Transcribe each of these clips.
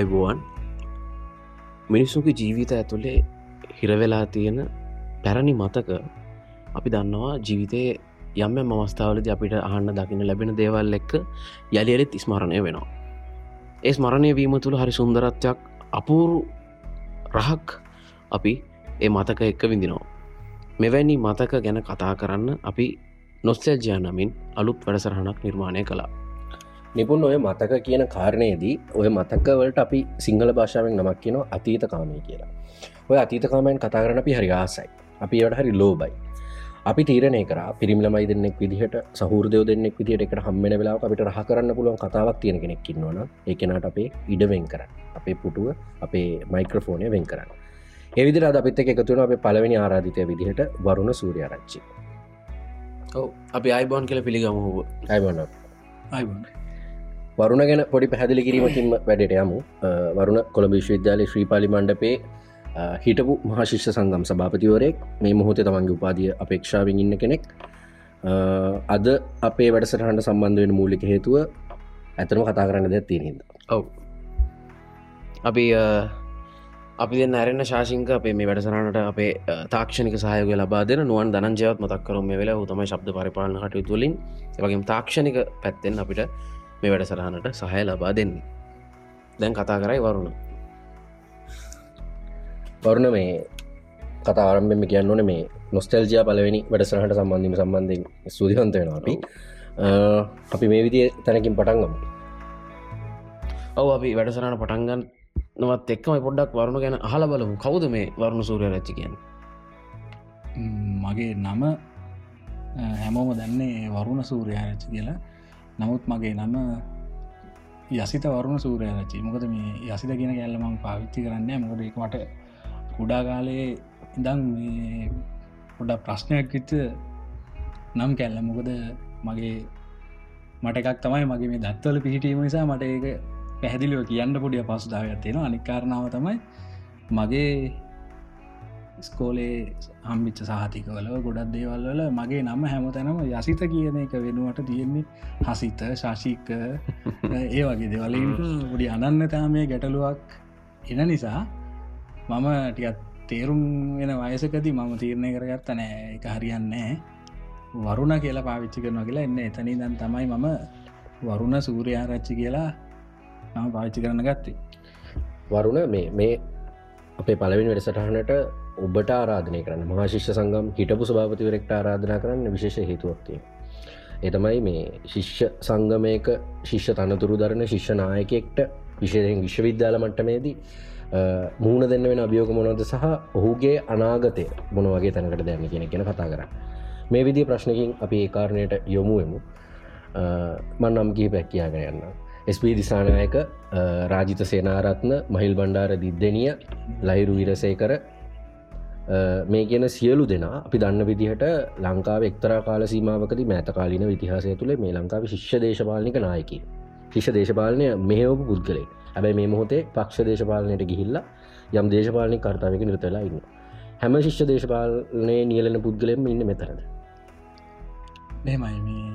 අයිබුවන් මිනිස්සුගේ ජීවිත ඇතුළේ හිරවෙලා තියෙන පැරණි මතක අපි දන්නවා ජීවිතය යම්ම මවස්ථාවලද අපිට අහන්න දකින්න ලැබෙන දේවල් එක්ක යළියලෙත් ස්මරණය වෙනවා. ඒ ස්මරණය වීම තුළ හරි සුන්දරත්වයක් අපූරු රහක් අපි ඒ මතක එක්ක විඳිනවා. මෙවැනි මතක ගැන කතා කරන්න අපි නොස්තැල්ජය නමින් අලුත් වැඩසරහනක් නිර්මාණය කළා. නිපුන් ඔය මතක කියන කාරණයේදී ඔය මතකවලට අපි සිංහල භාෂාවෙන් නමක් කියන අතීත කාමය කියලා. ඔය අතීතකාමයන් කතා කරන අපි හරි ආසයි. අපි වට හරි ලෝබයි අපි තීරණය කර පිරිමිලමයි දෙන්නෙක් විදිහට සහෘදය දෙන්නෙක් විදිට එකට හම්මෙන වෙලා අපිට රහ කරන්න පුළුවන් කතාවක් තියෙන කෙනෙක් ඉන්නවන ඒකනට අපේ ඉඩවෙන් කර අපේ පුටුව අපේ මයික්‍රෆෝනය වෙන් කරන්න. එවිදිර අද අපිත් එකතුන අප පලවෙනි ආරාධිතය විදිහට වරුණ සූරයාරච්චි. ඔව. අපි අයිබෝන් කියල පිළිගමහුව අයිබන්න වරුණ ගැන පොඩි පැහදිලි කිරීමකින්ම වැඩට යමු. වරුණ කොළඹ විශ්වවිද්‍යාලය ශ්‍රී පාලි මණ්ඩපේ හිටපු මහශිෂ්‍ය සංගම් සභාපතිවරයෙක් මේ මොහොතේ තමන්ගේ උපාදිය අපේක්ෂාවෙන් ඉන්න කෙනෙක්. අද අපේ වැඩසටහන්ට සම්බන්ධ වෙන මූලික හේතුව ඇතනම කතා කරන්න දෙයක් තියෙනද ඔව්. අපි අපි නැරෙන ශාසිංක අපේ මේ වැඩසරනට අපේ තාක්ෂණික සහයක ලබා දෙන නුවන් දනජයවත් මතක් කරු මේ වෙලා උතම ශබ්ද පරිපාලන හටු තුළින් වගේ තාක්ෂණික පැත්තෙන් අපිට මේ වැඩසරහනට සහය ලබා දෙන්නේ. දැන් කතා කරයි වරුණ. වරුණ මේ කතාරම්ෙම කියන්න ඕන මේ නොස්ටල්ජයා පලවෙනි වැඩසරහට සම්බන්ධීම සම්බන්ධයෙන් සූදිහන්ත වෙන අපි. අපි මේ විදිය තැනකින් පටන්ගම ඔව අපි වැඩසරහන පටන්ගන් නොවත් එක්කම පොඩ්ඩක් වරුණ ගැන අහල බලමු. කවුද මේ වරුණ සූරය රච්චි කියන්න? මගේ නම හැමෝම දන්නේ වරුණ සූරයාරච්චි කියලා නමුත් මගේ නම යසිත වරුණ සූරයාරච්චි මොකද මේ යසිත කියෙන ගැල්ලමං පාවිච්චි කරන්න මොකද එක මට කුඩා කාලයේ ඉදං පොඩ ප්‍රශ්නයක් විච්ච නම් කැල්ල. මොකද මගේ මට එකක් තමයි මගේ මේ දත්වල පිහිටීම නිසා මට ඒක පැහැදිලිව කියන්න පොඩිය පසුදාව තියෙන අනිකාරණාව තමයි මගේ ස්කෝලේ හම්බිච්ච සාහතිකවල ගොඩක් දේවල් වල මගේ නම හැමතැනම යසිත කියන එක වෙනුවට තියෙන්නේ හසිත ශාශික ඒ වගේ දෙවලින්ට ගොඩි අනන්නතාමය ගැටලුවක් එන නිසා මම ටිකත් තේරුම් වෙන වයසකති මම තීරණය කරගත්ත නෑ එක හරියන්නේ වරුණ කියලා පාවිච්චි කරන කියලා එන්න එතනී දන් තමයි මම වරුණ සූරයාරච්චි කියලා නම පාවිච්චි කරන්න ගත්තේ. වරුණ මේ මේ අපේ පලවින් වැඩසටහනට ඔබට ආරාධනය කරන්න. මහශිෂ්‍ය සංගම් හිටපු සභාපතිවරෙක්ට ආරාධනා කරන්න විශේෂ හේතුවක්තිය එතමයි මේ ශිෂ්‍ය සංගමයක ශිෂ්‍ය තනතුරු දරන ශිෂ්‍ය නායකෙක්ට විශේෂයෙන් විශ්වවිද්‍යාල මට්ටමේදී මූුණ දෙන්න වෙන අභියෝක මොනොද සහ ඔහුගේ අනාගතය මොන වගේ තැනකට දැන්න කියෙන කියෙන කතා කර මේ විදි ප්‍රශ්නකින් අපි ඒ කාරණයට යොමුුවමු මන් නම් ගිහි පැක්කයාගෙන යන්න. ස්ප දිසානායක රාජිත සේනාරත්න මහිල් බණ්ඩාර දිද්දනිය ලහිරු විරසය කර මේ කියන සියලු දෙනා අපි දන්න විදිහට ලංකාව එක්තරා කාල සීමාවකති මෑතකාලීන විතිහාසය තුළ මේ ලංකාව ශිෂ්‍ය දේශපාලනික නායකි ශිෂ්‍ය දේශපාලනය මෙහවපු පුද්ගලේ ඇබැයි මේ මොහොතේ පක්ෂ දේශපාලනයට ගිහිල්ලා යම් දේශපාලනි කර්තාවක නිර්තලා ඉන්න හැම ශිෂ්‍ය දේශපාලනය නියලන පුද්ගලෙම ඉන්න මෙතරද මෙමයි මේ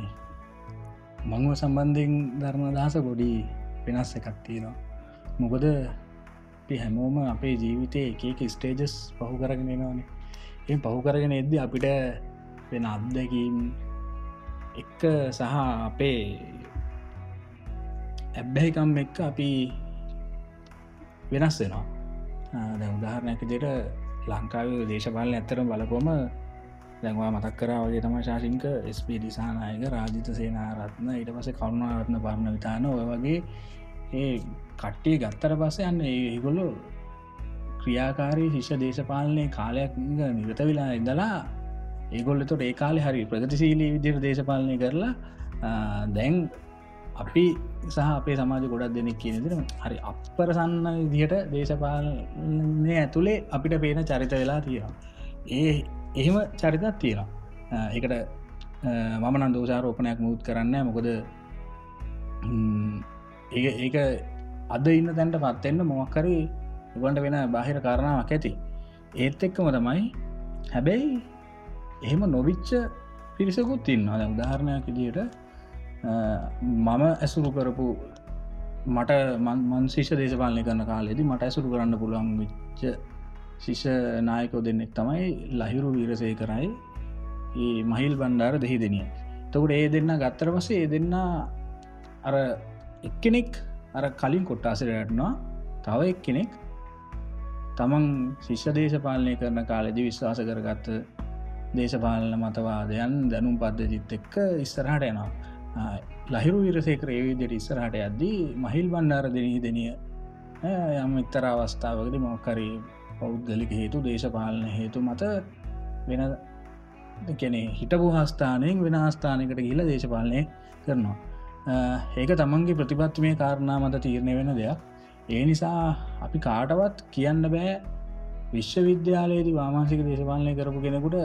මංව සම්බන්ධයෙන් ධර්ම දහස ගොඩි වෙනස් එකක් තියෙනවා. මොකද අපි හැමෝම අපේ ජීවිතය එකක ස්ටේජස් පහු කරගෙන නවානේ ඒ පහු කරගෙන එද්ද අපිට වෙන අත්දැකීම් එක්ක සහ අපේ ඇබ්බැහිකම් එක්ක අපි වෙනස් වෙනවා. දැ උදාහරණයක දෙට ලංකාව දේශපාලන ඇත්තරම් බලකොම දැන්වා මතක් කරා වගේ තම ශාසිංක ස්ප දිසානායක රාජිත සේනාරත්න ඊට පස කරුණාරත්න පරණ විතාන ඔය වගේ ඒ කට්ටිය ගත්තර පස්ස යන්න ඒගොල්ලො ක්‍රියාකාරී ශිෂ්‍ය දේශපාලනය කාලයක් නිරත වෙලා ඉඳලා ඒගොල්ලතොට ඒ කාලෙ හරි ප්‍රගතිශීලී විදිර දේශපාලනය කරලා දැන් අපි සහ අපේ සමාජ ගොඩක් දෙනෙක් කියනදිර හරි අපරසන්න විදිහට දේශපාලනය ඇතුළේ අපිට පේන චරිත වෙලා තියෙනවා. ඒ එහෙම චරිතත් තියෙනවා. එකට මම නම් දෝෂාරෝපනයක් මුූත් කරන්න මොකද ඒ ඒක අද ඉන්න තැන්ට පත්වෙන්න මොක්කරි ගොන්ට වෙන බාහිර කාරණාවක් ඇති. ඒත් එක්කම තමයි හැබැයි එහෙම නොවිච්ච පිරිසකුත් ඉන්න අද උදාහරණයක් දිට මම ඇසුරු කරපු මට මන් ශිෂ දේශපාලනය කරන කාලෙදි මට ඇසුරු කරන්න පුළුවන් විච්ච ශිෂ නායකෝ දෙන්නෙක් තමයි ලහිරු වීරසය කරයි ඒ මහිල් බණ්ඩාර දෙහි දෙනිය. තකට ඒ දෙන්න ගත්තර පසේ ඒ දෙන්න අර එක්කෙනෙක් අර කලින් කොට්ටාසරටනවා තව එක් කෙනෙක් තමන් ශිෂ්‍ය දේශපාලනය කරන කාලෙදි විශ්වාස කරගත්ත දේශපාලන මතවාදයන් දැනුම් පද්ධතිත් එක්ක ඉස්සරහට යනවා. ලහිරු විරසේකර ඒවිදිට ඉස්සරහට යද්දී මහිල් බණ්ඩාර දෙනී දෙනිය යම් ඉත්තර අවස්ථාවකද මොකරී පෞද්ගලික හේතු දේශපාලන හේතු මත වෙන කෙනෙ හිටපු හස්ථානයෙන් වෙන හස්ථානකට ගිල දේශපාලනය කරනවා. ඒක තමන්ගේ ප්‍රතිපත්තිමය කාරණා මත තීරණය වෙන දෙයක්. ඒ නිසා අපි කාටවත් කියන්න බෑ විශ්වවිද්‍යාලයේදී වාමාසික දේශපාලනය කරපු කෙනෙකුට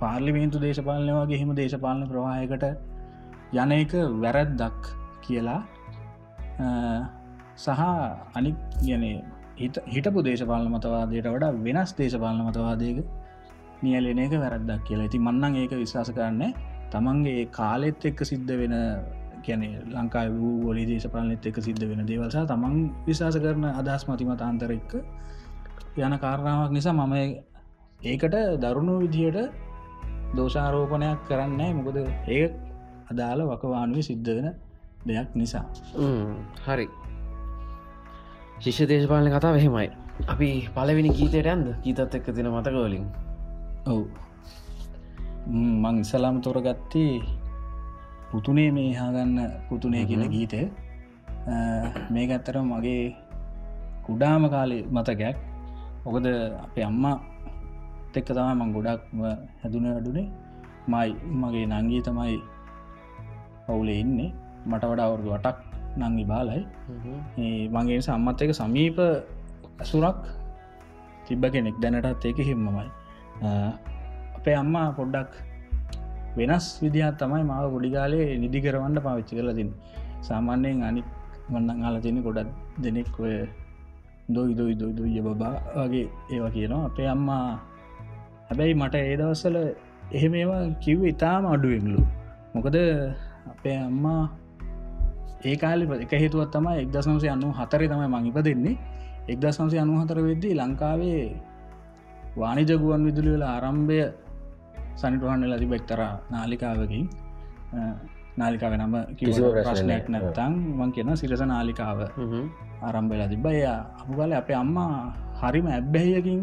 පාර්ලිමේන්තු දේශපාලනය වගේ හෙම දේශපාලන ප්‍රවාහයකට යන එක වැරැද්දක් කියලා සහ අනික් ගැන හිටපු දේශපාලන මතවාදයට වඩා වෙනස් දේශපාලන මතවාදයක නියලෙන එක වැරද්දක් කියලා. ඇති මන්නන් ඒක විශවාස කරන්නේ තමන්ගේ කාලෙත් එක්ක සිද්ධ වෙන ගැන ලංකායි වූ ගොලි දේශපාලනෙත් එක සිද්ධ වෙන දේවල්සා තමන් විශවාස කරන අදහස් මතිමතාන්තර එක්ක යන කාරණාවක් නිසා මම ඒකට දරුණු විදියට දෝෂාරෝපනයක් කරන්නේ මොකද ඒ අදාළ වකවානුව සිද්ධ වෙන දෙයක් නිසා. හරි. ශිෂ්‍ය දේශපාලන කතා වෙහෙමයි අපි පලවෙනි ගීතයට ඇන්ද ගීතත් එක්ක තින මතකවලින් ඔවු මං ඉසලාම තොරගත්තේ පුතුනේ මේ හාගන්න පුතුනේ කියන ගීතය. මේ ඇත්තර මගේ කුඩාම කාලෙ මතකයක්. ඔකද අපේ අම්මා එක්ක තම මං ගොඩක්ම හැදුන අඩුනේ මයි මගේ නංගී තමයි පවුලේ ඉන්නේ. මට වඩා අවුරදු වටක් නංගි බාලයි. මගේ සම්මත් එක සමීප ඇසුරක් තිබ්බ කෙනෙක් දැනටත් ඒක හිම්මමයි අපේ අම්මා පොඩ්ඩක් වෙනස් විදිහත් තමයි මාව ගොඩිකාලේ නිදි කරවන්න පාවිච්චි කරලතින් සාමාන්‍යයෙන් අනි වන්න හලා තියන ගොඩත් දෙනෙක් ඔය දොයි දොයි දොයි දුය බබා වගේ ඒවා කියනවා. අපේ අම්මා හැබැයි මට ඒදවස්සල එහෙම ඒවා කිව් ඉතාම අඩුවෙන්ලු මොකද අපේ අම්මා ඒ කාලි එක හේතුවත් තම එක්දසනසේ අන්නු හතරේ තමයි මංහිප දෙන්නේ එක්දසන්සේ අනු හතර වෙද්දී ලංකාවේ වානිජගුවන් විදුලි වෙලා ආරම්භය සනිටුහන්න ලති බෙක්තර නාලිකාවකින් නාලිකාව නම ප්‍රශ්නයක් නැත්තං මං කියන සිරස නාලිකාව ආරම්භලා තිබ්බය අප කල අපේ අම්මා හරිම ඇබ්බැහයකින්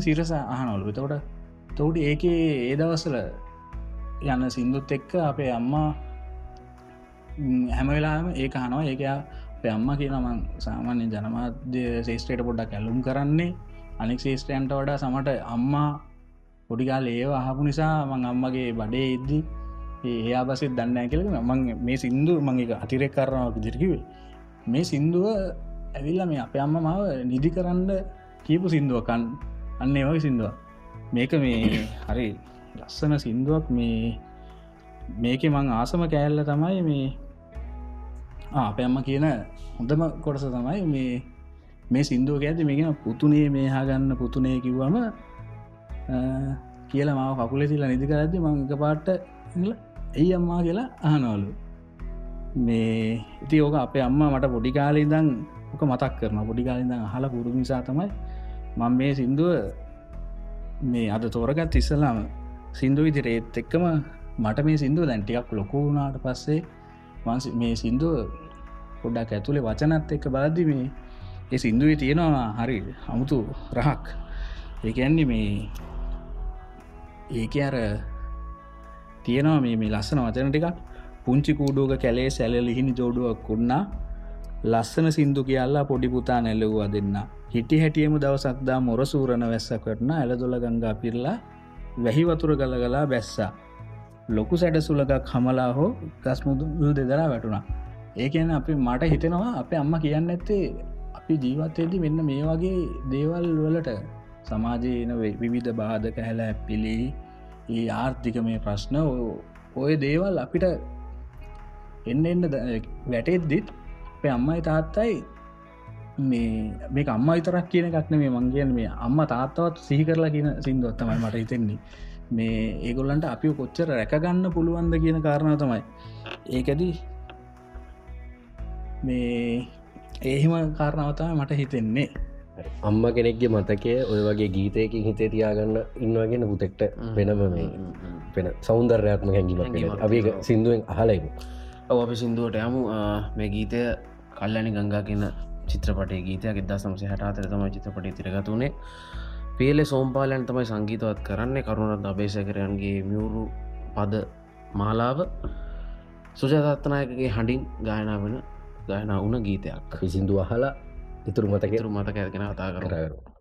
සිරස අහනොලු තවට තෝට ඒකේ ඒදවසල යන්න සිින්දුත් එක්ක අපේ අම්මා හැම වෙලාම ඒ හනවා ඒකයා අපේ අම්ම කියනමං සාමාන්‍ය ජනමාධ්‍ය ශේෂත්‍රයට පොඩ්ඩක් ඇල්ලුම් කරන්නේ. අනෙක් ශේෂත්‍රයන්ට වඩා සමට අම්මා පොඩිකාල ඒව අහපු නිසා මං අම්මගේ බඩේ ඉද්දී ඒයා බසෙත් දන්න කියල මං මේ සිින්දු මංක අතිරෙක් කරනාවක් දිරිකිවේ මේ සින්දුව ඇවිල්ල මේ අප අම්ම මාව නිදි කරන්න කියපු සිින්දුවකන් අන්න ඒවගේ සිින්දුව මේක මේ හරි ලස්සන සින්දුවක්. මේ මේක මං ආසම කෑල්ල තමයි මේ අප අම්ම කියන හොඳම කොටස තමයි මේ මේ සිින්දුව ඇති මේගෙන පුතුනේ මේ හාගන්න පුතුනේ කිව්වම කියල මාව කකුලෙ තිල්ලා නිදි කරඇති මංක පාට්ට ඇයි අම්මා කියලා අහනවලු. මේ ඉති ඕක අපේ අම්මා මට පොඩිකාලඉදං ඕක මතක් කරන පොඩිකාලිදං හල පුරු නිසා තමයි මං මේ සින්දුව මේ අද තෝරගත් ඉස්සලාම සින්දු විදිර ඒත් එක්කම මට මේ සිින්දුව දැන්ටිකක් ලොකුුණාට පස්සේ වන්ස මේ සින්දුව පොඩ්ඩක් ඇතුළේ වචනත් එක්ක බලද්දි මේ ඒ සින්දුවේ තියෙනවා හරි අමුතු රහක්. ඒඇන්නේ මේ ඒක අර තියෙනවා මේ මේ ලස්සන වචන ටිකක්. පුංචි කූඩුවක කැලේ සැල ලිහිනි ජෝඩුවක් කුන්නා ලස්සන සිින්දු කියල්ලා පොඩිපුතා නැලවවා දෙන්න. හිටි හැටියම දවසක්දා මොරසූරණ වැස්සකටන ඇලදොල ගංගා පිරලා වැහිවතුර ගලගලා බැස්සා ලොකු සැඩසුලකක් හමලා හෝ ගස්මුදුල් දෙදරා වැටුණා. ඒකන අපි මට හිතෙනවා අපේ අම්ම කියන්න ඇත්තේ අපි ජීවත්තයේදී මෙන්න මේ වගේ දේවල් වලට සමාජයන විවිධ බාධක හැල ඇපිලි ඒ ආර්ථික මේ ප්‍රශ්න ඔය දේවල් අපිට එන්න එන්න වැටෙද්දිත් අපේ අම්මයි තාත්තයි මේ මේ අම්ම විතරක් කියන එකක්න මේ මංගේන මේ අම්ම තාත්තවත් සිහි කරලා කියන සිින්දුවත්තමයි මට හිතෙන්නේ. මේ ඒගොල්ලන්ට අපි කොච්චර රැකගන්න පුළුවන්ද කියන කාරණාව තමයි. ඒකදී මේ ඒහිම කාරණාවතම මට හිතෙන්නේ. අම්ම කෙනෙක්ගේ මතකය ඔය වගේ ගීතයකින් හිතේ තියාගන්න ඉන්නවගෙන පුතෙක්ට වෙනම මේ වෙන සෞන්දර්යාත්ම හැඟීමක් අපි. සිින්දුවෙන් අහලයිමු ඔව අපි සිින්දුවට යමු. මේ ගීතය කල්ලනි ගංගා කියන චිත්‍රපටේ ගීතයක් එදදා සමසය හටාතර තමයි චිත්‍රපටි තිරගතුනේ පේලෙ සෝම්පාලයන් තමයි සංගීතවත් කරන්නේ. කරුණත් අභේසකරයන්ගේ මියවරු පද මාලාව. සුජතත්නායකගේ හඬින් ගායනා වෙන ගායනා වුණ ගීතයක්. සිින්දු අහලා ඉතුරු මතක ඉතුරු මතක ඇතිගෙන කතා කර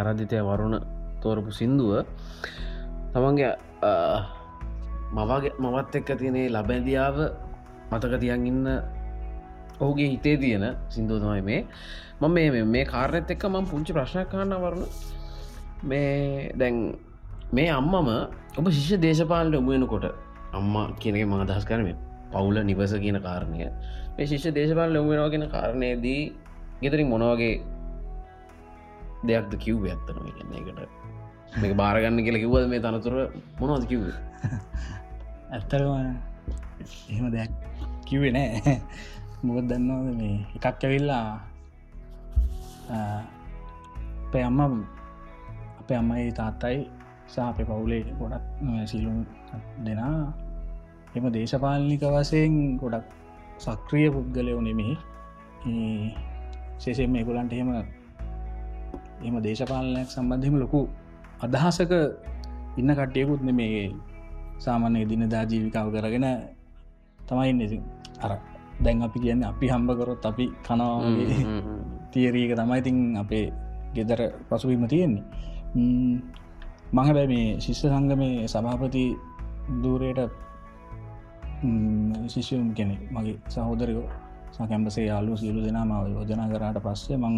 ආරධිතය වරුණ තෝරපු සින්දුව තමන්ගේ මවගේ මවත් එක්ක තියනේ ලබැදියාව මතක තියන් ඉන්න ඔහුගේ හිතේ තියෙන සිින්දුව තමයි මේ. මම මේ මේ කාරණත් එක්ක මම පුංචි ප්‍රශ්නයක් කාන්න වරුණ. මේ දැන් මේ අම්මම ඔබ ශිෂ්‍ය දේශපාලට ඔමුවෙනකොට අම්මා කියනක මදහස් කරම පවුල නිවස කියන කාරණය. මේ ශිෂ්‍ය දේශපාල ලොමුවෙනවාගෙන කාරණයේදී ගෙතරින් මොනවගේ දෙයක්ද කිව්ව ඇත්තනම කියන්න එකට මේ බාරගන්න කියලා කිව්වද මේ තනතුර? මොනවද කිව්ව? ඇත්තරම එහෙම දෙයක් කිවේ නෑ. මොකද දන්නවද මේ එකක් ඇවිල්ලා අපේ අම්ම අපේ අම්මයි තාත්තයි සාපය පවුලේ ගොඩක් සිලුම් දෙනා එම දේශපාලනික වසයෙන් ගොඩක් සක්‍රිය පුද්ගලයෝ නෙමෙහි ශේෂයෙන් මේ ගොලන්ට එහෙම එම දේශපාලනයක් සම්බන්ධම ලොකු අදහසක ඉන්න කට්ටියකුත් මේ සාමාන්‍ය දිනදා ජීවිකාව කරගෙන තමයි ඉන්න. ඉතින් අර දැන් අපි කියන්න අපි හම්බ කරොත් අපි කනවාගේ තියරීක තමයි තින් අපේ ගෙදර පසුවීම තියෙන්නේ. මහ බැ මේ ශිෂ්‍ය සංග මේ සභාපති දූරයට ශිෂ්‍යම් කෙනෙ මගේ සහෝදරයෝ සකැම්පසේ යාලු සියලු දෙනාම යෝජනා කරාට පස්සේ මං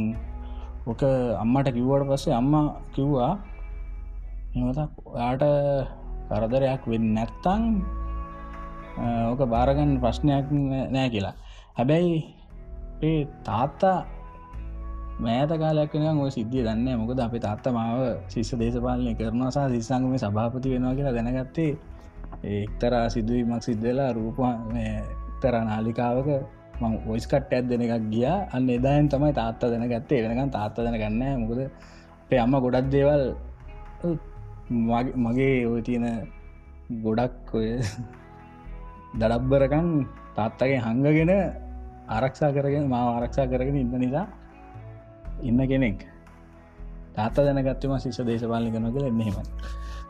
ඕක අම්මට කිව්වට පස්සේ අම්මා කිව්වා එමතක් ඔයාට කරදරයක් වෙන්න නැත්තං ඕක බාරගන්න ප්‍රශ්නයක් නෑ කියලා. හැබැයි ඒ තාත්තා මෑත කාලයක් ඔය සිද්ධිය දන්න මොකද අප තාත්ත මාව ශිෂ්‍ය දේශපාලනය කරනවාසා සිස්සංගම සභාපති වෙනවා කියලා දැනගත්තේ එක්තරා සිදුවීමක් සිද්ධලා රූප තර නාලිකාවක ඔයිස්කට ඇත් දෙන එකක් ගිය. අන්න එදායන් තමයි තාත්ත දැනගත්තේ. වෙනකම් තාත්ත දැනගන්න මොකද අපේ අම්ම ගොඩක් දේවල් මගේ ඔය තියෙන ගොඩක් ඔය දඩබ්බරකන් තාත්තගේ හංගගෙන ආරක්ෂා කරගෙන මාව ආරක්ෂා කරගෙන ඉන්න නිසා ඉන්න කෙනෙක්. තාත්ත දැනගත්තම ශිෂ දේශපාලි කන කළ එන්නෙම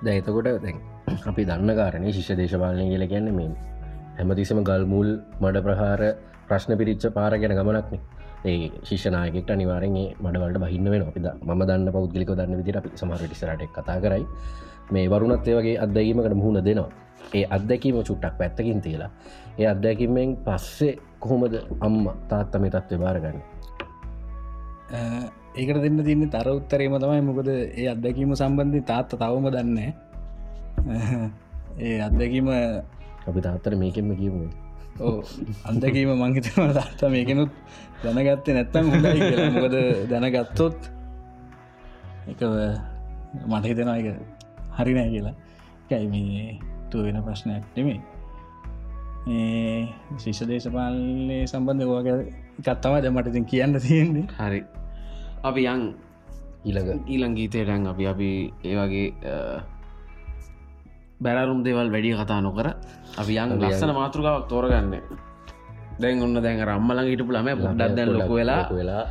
දැතකොට දැන් අපි දන්න කාරණය ශිෂ්‍ය දේශපාලනය කියල කියන්න මේ හැමතිසම ගල්මුල් මඩ ප්‍රහාර ප්‍රශ්න පිරිච්ච පාර ගැන ගමනක්න ඒ ශිෂනායකට අනිවාරගේ මඩවලට බහින්න වෙන අපිද ම දන්න පෞද්ගලික දන්න විදිර අපි සමහරටිසරට කතා කරයි. මේ වරුණත්ය වගේ අත්දැකීමකට මුහුණ දෙනවා. ඒ අත්දැකීම චුට්ටක් පැත්තකින් තියලා ඒ අත්දැකිමෙන් පස්සේ කොහොමද අම්ම තාත්තම තත්ව බාරගන්න ඒකට දෙන්න තින්න තර උත්තරේම තමයි. මොකද ඒ අත්දැකීම සම්බන්ධි තාත්ත තවම දන්න ඒ අත්දැකීම අපි තාත්තර මේකෙන්ම ඕ අන්දකීම මංහිතම තාත්ත මේකෙනුත් දැනගත්තේ නැත්තම් හොඳයි කියලා. මොකද දැනගත්තොත් එක මට හිතෙනවා එක හරිනෑ කියලා. කැයි මේ තු වෙන ප්‍රශ්නයක් නෙමේ ශිෂ දේශපාලනය සම්බන්ධ ඕගේ එකත්තමයි දැමටඉතින් කියන්න තියෙන්නේ. හරි. අපි යං ඊළඟ. ඊළං ගීතයටැන් අපි අපි ඒවගේ බැරරුම් දෙවල් වැඩිය කතා නොකර අපි යන් ලස්සන මාතෘකාවක් තෝරගන්න. දැන් ඔන්න දැන් රම්මලඟ හිටපු ළම පොඩ්ඩක් දැන් ලොක වෙලා වෙලා.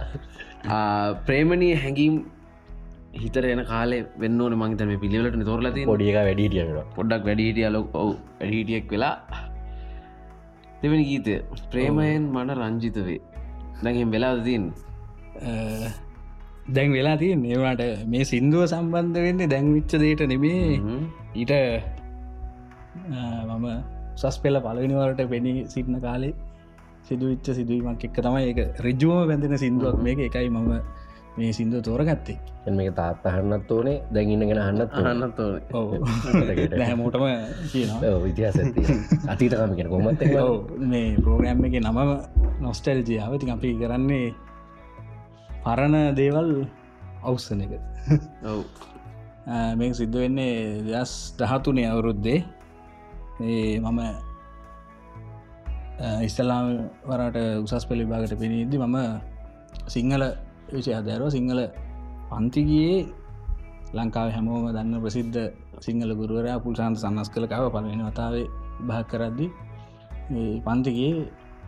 ආ, ප්‍රේමණී හැඟීම් හිතර එන කාලේ වෙන්න ඕන මංතම පිළිවලට තෝරලති පොඩියක වැඩිටියට පොඩ්ඩක් වැඩිහිටිය ලොක් ඔව් වැඩිහිටියෙක් වෙලා. දෙවනි ගීතය. ප්‍රේමයෙන් මන රංජිතවේ දැහෙම වෙලා දීන් දැන් වෙලා තිය ඒවාට මේ සින්දුව සම්බන්ධ වෙන්නේ දැන් විච්ච දේට නෙමේ. ඊට මම සස් පෙල පලවිනිවලට පෙනී සිටින කාලේ සිදුවිච්ච සිදුවීමක් එක්ක තමයි එක රජුවම බැඳෙන සිින්දුවක්. මේක එකයි මම මේ සිින්දුව තෝරගත්තේ. හන්නත් ඕනේ දැගින්නගෙන හන්නත් අහන්නත් ඕන. ඔව. නැහැමෝටම කියනවා. විතිහාස අතීතකම කියෙන කොමත් ඔව් මේ ප්‍රෝග්‍රෑම් එක නමම නොස්ටල්ජියාව ති අපි කරන්නේ පරණ දේවල් අවස්සන එක. ඔව්. මේ සිද්ධ වෙන්නේ දස් දහතුනේ අවුරුද්දේ ඒ මම ඉස්තලාම් වරට උසස් පෙළි භාගට පෙනීදදි මම සිංහල විෂය අදෑරව සිංහල පන්තිගයේ ලංකාව හැමෝම දන්න ප්‍රසිද්ධ සිංහල ගුරුවරයා පුල්සාන්ත සන්නස් කළකාව පලවෙන වතාවේ භා කරද්දි පන්තිගේ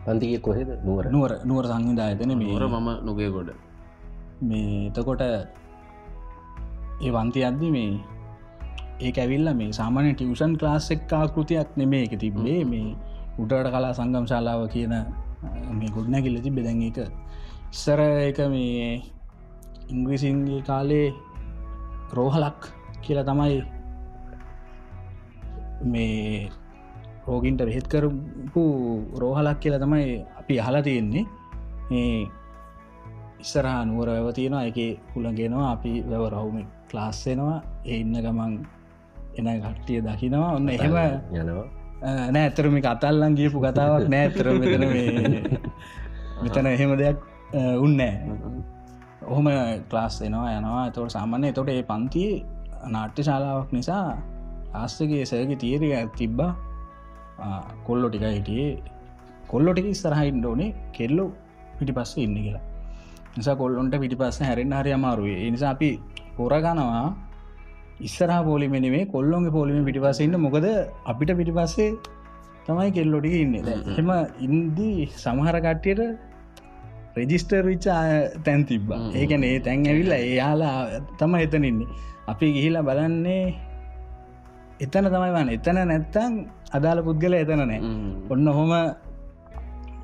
පන්තිගේ කොහෙද? නුවර. නුවර නුවර සංවිධායතන නුවර මේ මම නොගේ ගොඩ මේ එතකොට ඒ වන්ති අද්දි මේ ඒ ඇවිල්ල මේ සාමාන්‍ය ටියවෂන් ක්ලාස් එක් ආකෘතියක් නෙමේ එක තිබේ මේ උටට කලා සංගම් ශාලාව කියන මේ ගොඩනැකිල්ල තිබ දැන් එක ඉස්සර එක මේ ඉංග්‍රීසින්ගේ කාලේ රෝහලක් කියලා තමයි මේ රෝගින්ට බෙහෙත් කරපු රෝහලක් කියලා තමයි අපි අහලා තියෙන්නේ. ඒ ඉස්සරහා නුවර වැව තියෙනවා. එක හුළගෙනවා අපි වැව රවුම ක්ලාස්සෙනවා ඒ ඉන්න ගමන් එන කට්ටිය දකිනවා. ඔන්න එහෙම යනවා. නෑ ඇතරම කතල්ලන් ගියපු කතාවක් නෑ. ඇතර මෙතන මෙතන එහෙම දෙයක් උන්නෑ ඔහොම ක්ලාස් එනවා යනවා. තොට සාමාන්‍ය තොට ඒ පන්තිය නාට්‍ය ශාලාවක් නිසා ආස්සගේ සෑගේ තීරය තිබ්බා. කොල්ලො ටික හිටියේ. කොල්ලො ටික ස්තරහයින්ට ඕනේ කෙල්ලො පිටි පස්ස ඉන්න කියලා. නිසා කොල්ලොන්ට පිටි පස්ස හැරෙන් හරි අමාරුවේ නිසා අපි පොරගනවා ඉස්සරහ පෝලිමෙනේ කොල්ලොන්ගේ පෝලිම පිටිපසන්න මොකද අපිට පිටි පස්සේ තමයි කෙල්ලොටික ඉන්න. එම ඉන්දී සමහර කට්ටියට රෙජිස්ටර් විචා තැන් තිබ්බා. ඒකන ඒ තැන් ඇවිල්ල එයාලා තම එතනන්නේ අපි ගිහිලා බලන්නේ එතන තමයි වන්න. එතන නැත්තං අදාළ පුද්ගල එතන නෑ ඔන්න හොම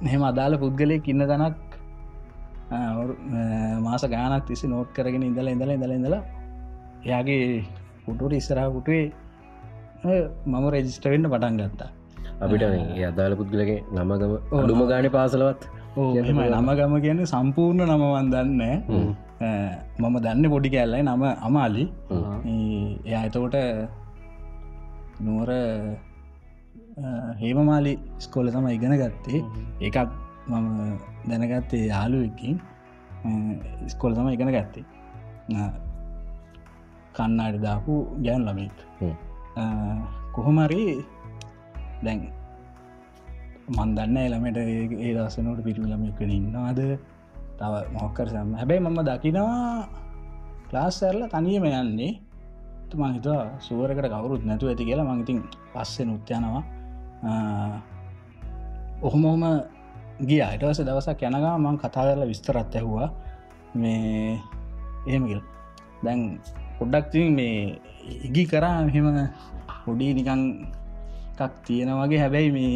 මෙහෙම අදාළ පුද්ගලය ඉන්න තනක් මාස ගානක් තිසි නෝට් කරගෙන ඉඳල ඉඳල ඉඳල ඉඳලා එයාගේ පුටුට ඉස්සරහකුටේ මම රෙජිස්ටවෙන්න පටන් ගත්තා. අපිට මේ අදාළ පුද්ගලගේ නමගම නම- ගාන පාසලවත් ඕ කියන්න එහෙමයි, පුළුවන්. නම ගම කියන්නේ සම්පූර්ණ නමවන් දන්න. මම දන්න පොඩි කැල්ලයි නම අමාලි. එයා එතකොට නුවර හේමමාලි ස්කොල තම ඉගෙන ගත්තේ. ඒකත් මම දැනගත්තේ යාලුවකින් ස්කොල තම ඉගෙන ගත්තේ අ, කන්නාට දාපු ගැන් ළමෙක් හ්ම්. කොහොමරි දැන් මන් දන්න එළමට ඒ දසනට පිරිලමෙක්වෙන ඉන්නවාද? තව මොක්කර සම හැබැයි මම දකිනවා ක්ලාස් ඇරල තනියම යන්නේ. තුමා හිතුවා සුවරකට කවරුත් නැතු ඇති කියලා මංඉතින් පස්සෙ නුත්්‍යයනවා ඔහොමොහම ගිය. අයිටවස දවසක් යනගා මං කතා කරලා විස්තරත් ඇහවා. මේ එහෙමගල් දැන් පොඩ්ඩක්ති මේ ඉගි කරා මෙහෙම පොඩි නිකං එකක් තියෙනවගේ හැබැයි මේ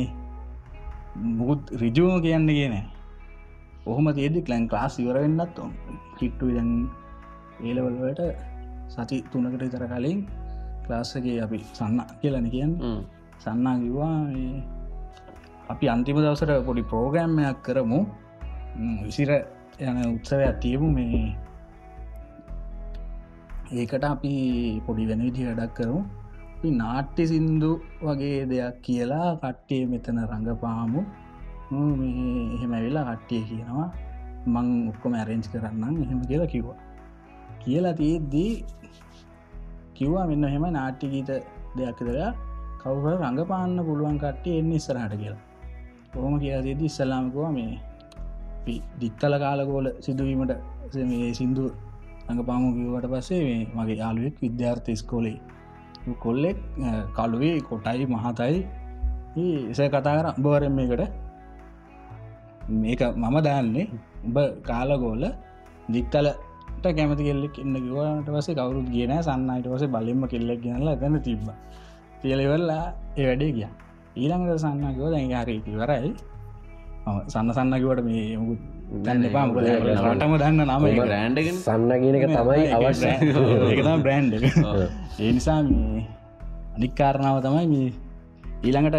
මුකුත් රිජුවම කියන්න කියන ඔහොම තියදි කලන් ක්ලාස් ඉවර වෙන්නත් කිට්ටු දැන් ඒලවල්වට සති තුනකට විතර කලින් ක්ලාස්සගේ අපි සන්න කියලන කියන්න. සන්නා කිවා අපි අන්තිම දවසට පොඩි ප්‍රෝග්‍රම්මයක් කරමු. විසිර යන උත්සවයක් තියමු මේ ඒකට අපි පොඩි වෙන විදි වැඩක් කරමු. අපි නාට්‍ය සින්දු වගේ දෙයක් කියලා කට්ටිය මෙතන රඟපාමු. ම්, මේ එහෙම වෙලා කට්ටිය කියනවා මං ඔක්කොම ඇරෙන්ච් කරන්නම් එහෙම කියලා කිව්වා. කියලා තියද්දී කිව්වා මෙන්න එහෙම නාට්‍ය ගීත දෙයක් දරයා කවුර රඟපාන්න පුළුවන් කට්ටිය එන්න ඉස්සරහට කියලා. ඕම කියදේදී ඉස්සලාමකවා මේ අපි දිත්තල කාලකෝල සිදුවීමට ස- මේ සිින්දු රඟපාමු කිවට පස්සේ මේ මගේ යාලුවෙක් විද්‍යාර්ථ ස්කෝලේ කොල්ලෙක් අ, කළුවේ කොටයි මහතයි. එස කතා කර බවරෙන් මේකට මේක මම දාන්නේ. උඹ කාලගෝල දික්තලට කැමති කෙල්ලෙක් ඉන්න කිවට පසේ කවරුත් කියන සන්නයිට වස බලෙන්ම කෙල්ලෙක් කියනලා ගන්න තිබ්බ. තියලෙවල්ලා ඒ වැඩේ ගිය. ඊළඟට සන්නකෝ දැන් හරි ඉවරයි. මම සන්න සන්නකිවට මේ මුකුත් දැන්න නම. රෑන්ඩගෙන සන්න කියන එක තමයි අවශ්‍ය. බ්‍රෑන්ඩ්- ඒක තමයි බ්‍රෑන්් එක. ඒ නිසා මේ අනික්කාරණාව තමයි මේ ඊළඟට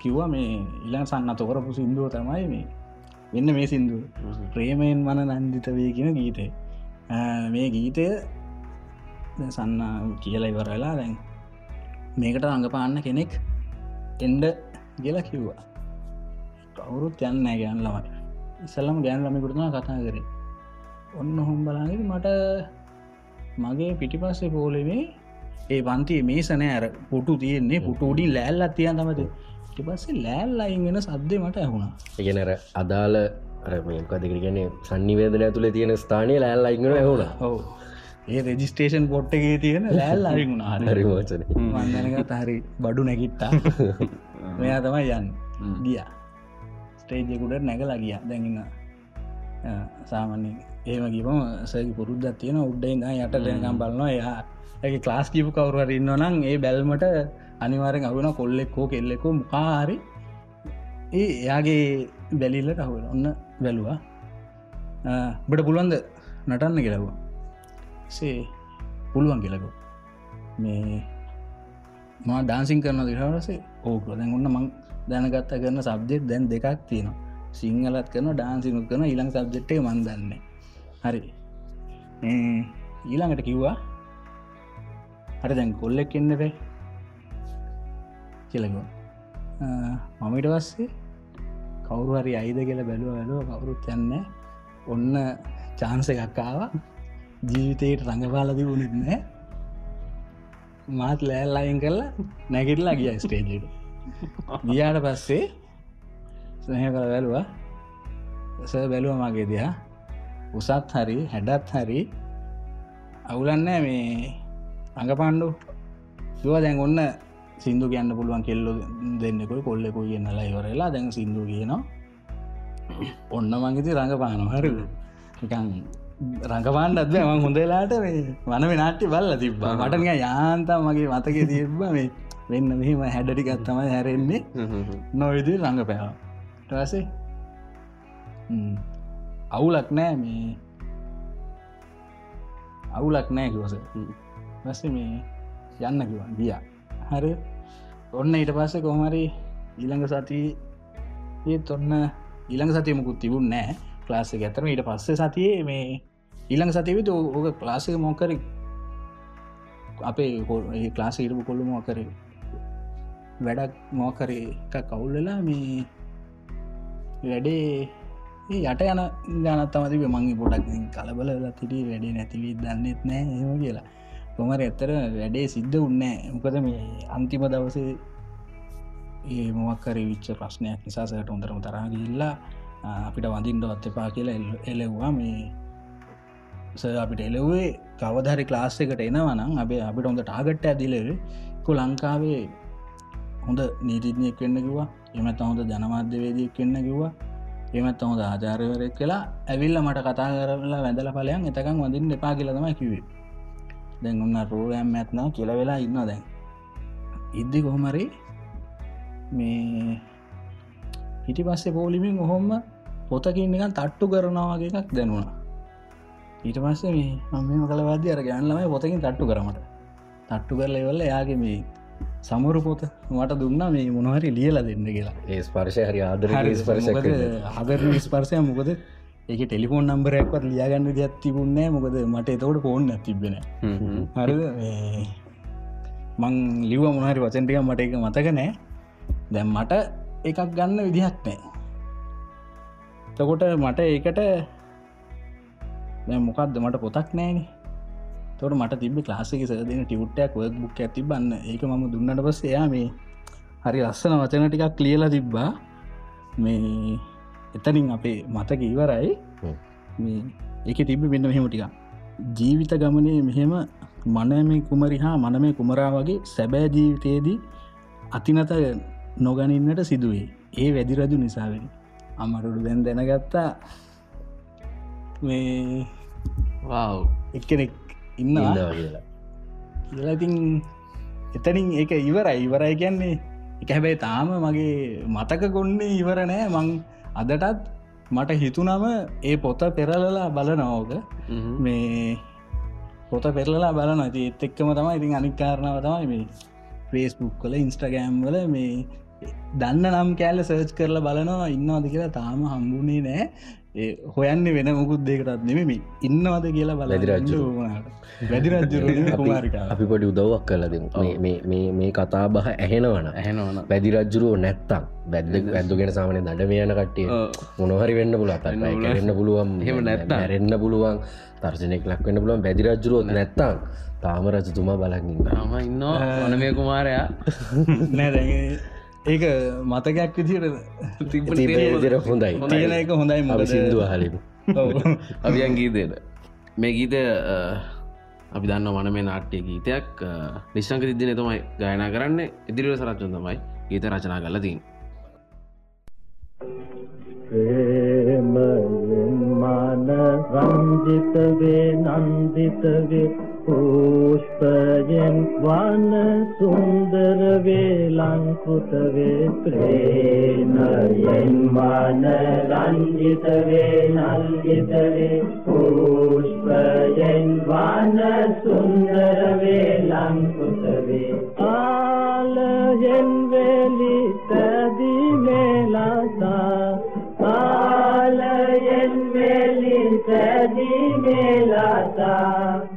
කිව්වා මේ ඉළඟ සන්න තොකරපු සිින්දුව තමයි මේ වෙන්න මේ සිින්දුව. ප්‍රේමයෙන් මන නන්දිත වේ කියන ගීතය. මේ ගීතය දැන් සන්න කියලා ඉවරලා දැන් මේකට රඟපාන්න කෙනෙක් එන්ඩ කියලා කිව්වා කවුරුත් යන්න ගැන් ළමයි. ඉසල්ලම ගෑන් ළමිකුටම කතා කරේ. ඔන්න හොම් බලාගෙන මට මගේ පිටිපස්සේ පෝලෙමේ ඒ පන්ති මේ සනෑ ඇර පුටු තියෙන්නේ. පුටුඩින් ලෑල්ලත් තියන් තමති ටිපස්සේ ලෑල් අයින් වෙන සද්දේ මට ඇහුණා. ඉගෙනර අදාළ මේකදකර ගැන සන්නිවේදන ඇතුළ තියෙන ස්ථානය ලෑල් අයිගෙන ඇහුණ. ඔව. ඒ රෙජිස්ටේෂන් පොට්ටගේ තියෙන ලෑල් අරිුණා හරි. හරිමෝචන මන්දනකත් හරි බඩු නැකිට්ටා මෙයා තමයි යන්න. ගිය ස්ටේජකුට නැගලා ගිය. දැඟන්න සාමන්‍ය ඒම කිවම සැකි පුරුද්ධත් තියෙන උඩ්ඩෙන් යට දෙනකම් බලනවා. එයා ඇ ක්ලාස් කිපු කවරුවට ඉන්න නම් ඒ බැල්මට අනිවාරෙන් අරුණ කොල්ලෙක්කෝ කෙල්ලෙකෝ මුකාහරි ඒ එයාගේ බැලිල්ලට අහුව ඔන්න බැලවා. බට පුළුවන්ද නටන්න කෙලවා සේ පුළුවන් කෙලකෝ මේ මා ඩාන්සිං කරන දිහවසේ ඕක දැන් ඔන්න මං දැනගත්ත කරන සබ්ජෙක්් දැන් දෙකක් තියෙනවා. සිංහලත් කරන ඩාන්සිනු කරන ඊළඟ සබ්ජෙක්්ටේ මන් දන්න. හරි. ඒ ඊළඟට කිව්වා. හරි දැන් කොල්ලෙක් එන්නපේ කියලකෝ මමිට පස්සේ කවුරු හරි අයිද කියල බැලුව වැලුව කවුරුත් යන්න ඔන්න චාන්ස එකක්කාව ජීවිතයට රඟපාලදි වුණෙත්නෑ මාත් ලෑල් අයින් කරලා නැගිටලා ගිය ස්ටේජට ගියාට පස්සේ සහ කළ බැලවා. ස බැලුව මගේ දෙයා උසත් හරි හැඩත් හරි. අවුලන්නෑ මේ රඟපණ්ඩු දුව දැන් ඔන්න සිින්දු කියන්න පුළුවන් කෙල්ලො දෙන්නෙකුයි කොල්ලෙකු කියන්නලා ඉවරලා දැන් සිින්දු කියනවා. ඔන්න මංගති රඟපාන හරිද? නිකන් රඟපාන්න අද මං හොඳලාට වන වෙනට්ටි බල්ල තිබ්බා. මටනිය යාන්තම් මගේ මතක තිබ්බ මේ වෙන්න මෙහෙම හැඩටිකත් තමයි හැරෙන්නේ. නොවිදි රඟ පැවා ටසේ අවුලක් නෑ මේ. අවුලක් නෑ කිවස පස්ස මේ යන්න කිවන් ගිය. හරි. ඔන්න ඊට පස්සේ කොහමරි ඊළඟ සති ඒත් ඔන්න ඊළඟ සතියමකුත් තිබුණ නෑ ක්ලාස ඇතරම ඊට පස්සේ සතියේ මේ ඊළඟ සතිවිත ඕක ක්ලාසික මොකර අපේ ක්ලාස ඉරපු කොල්ලු මොකර වැඩක් මොකර? එක කවුල්ලලා මේ වැඩේ යට යන ගනත් තමතිබ මංගේ පොඩක් කලබල තිරී වැඩේ නැතිවී දන්නෙත් නෑ එම කියලා. කොමර ඇත්තර වැඩේ සිද්ධ උන්නෑ මොකද මේ අන්තිම දවසේ ඒ මොක්කර විච්ච ප්‍රශ්නයක් නිසාසට උන්දරම තරාගිල්ලා අපිට වඳින්ට අත්තපා කියලා එලෙව්වා. මේ අපිට එලවේ කවධරි ක්ලාස් එකට එනවනම් අපේ අපිට හොඳ ටාගට්ට ඇදිලෙව කො ලංකාවේ හොඳ නීතිඥයක් වෙන්න කිවා එමත් හොඳ ජනමාධ්‍යවේදයක් වෙන්න කිව්වා. එමත් හොඳ ආචාරවරයක් කියලා ඇවිල්ල මට කතා කරලා වැඳල පලයන් එතකම් වඳින් එපා කියලතම කිවේ දැන් ඔන්න රෝයම් ඇත්න කියල වෙලා ඉන්න දැන්. ඉද්දි කොහොමරි මේ හිටි පස්සේ පෝලිමින් ඔහොම්ම පොතකින් නිකන් තට්ටු කරනවාගේ එකක් දැනුණා. ඊට පස්සේ මේ මම කල වාද අර ගන්නලමයි පොතකින් තට්ටු කරමට තට්ටු කරල වෙල්ල යාගේ මේ සමුරු පොත මට දුන්න මේ මොනහරි ලියල දෙන්න කියලා. ඒ ස්පර්ශය හරි ආදර ස්පර්ශ හදර ස්පර්ශය? මොකද ඒක ටෙලිෆෝන් නම්බරයක්වත් ලියගන්න දෙයක් තිබුන්නෑ මොකද මට එතවට ෆෝන් තිබෙන හරි මං ලිව මොනහරි වචන්ටික මට එක මතක නෑ. දැම් මට එකක් ගන්න විදිහක් නෑ. තකොට මට ඒකට මොකක්ද මට පොතක් නෑන තොට මට තිබ ලාසික සදන ටියුට්ටයක් ඔය බුක් ඇති බන්න ඒක මම දුන්නට පස් එයා මේ හරි ලස්සන වචන ටිකක් ලියලා තිබ්බා. මේ එතනින් අපේ මතක ඉවරයි. මේ ඒක තිබ වෙන්න මෙහෙම ටික ජීවිත ගමනේ මෙහෙම මනමේ කුමරි හා මනමේ කුමරා වගේ සැබෑ ජීවිතයේදී අතිනත නොගනින්නට සිදුවේ. ඒ වැදිරජු නිසාවෙන. අමරුඩු දැන් දැනගත්තා. මේ ඉන්න ඉන්නවා කියලා. කියලතින් එතනින් ඒක ඉවරයි. ඉවරයි කියන්නේ එක හැබැයි තාම මගේ මතක ගොන්නේ ඉවර නෑ. මං අදටත් මට හිතුනම ඒ පොත පෙරලලා බලනෝක මේ පොත පෙරලලා බලන ඇති එත් එක්කම තමයි ඉතින් අනිකාරණාව තමයි මේ ෆේස්බුක් කල ඉන්ස්ටගෑම් වල මේ දන්න නම් කෑල්ල සර්ච් කරලා බලනවා ඉන්නවාද කියලා තාම හම්බුණේ නෑ හොයන්න වෙන මුකුත් දෙකටත් නෙමෙමි ඉන්නවද කියලා බල වැදිරජ්ජු. වැදිරජ්ජුර කුමාරිකා. අපි පොඩි උදව්වක් කලද මේ කතා බහ ඇහෙනවන ඇහෙනවන පැදිරජ්ජුරුව නැත්තම්. බැද්ද ඇද්දුගෙන සාමන දඩ මේයන කට්ටිය. මොනහරි වෙන්න පුල කරන්න පුළුවන්. එහෙම නැත්තම්. රෙන්න්න පුළුවන් තර්ශනයක් ලක්වන්න පුළුවන් පැදිරජ්ජුරුවත් නැත්තම්. තාම රජතුමා බලකින්න තාම ඉන්නවා. ඕන මේ කුමාරයා. නෑ ඒක මතකයක් විදිට තිබ තිර හොඳයි. තියෙන එක හොඳයි අපි මොකද සිින්දුව හලිමු අවියන් ගීතයට මේ ගීතය අ, අපි දන්න වන මේ නාට්‍ය ගීතයක්. නිශ්ංක සිද්ධන තමයි ගයනා කරන්න. ඉදිරිව සරච්චන් තමයි ගීත රචනා ලංකෘත වේ ප්‍රේමයෙන් මන රංජිත වේ නන්දිත වේ පුෂ්පයෙන් වන සුන්දර වේ ලංකෘත වේ ආලයෙන් වෙලි තදී මේලසා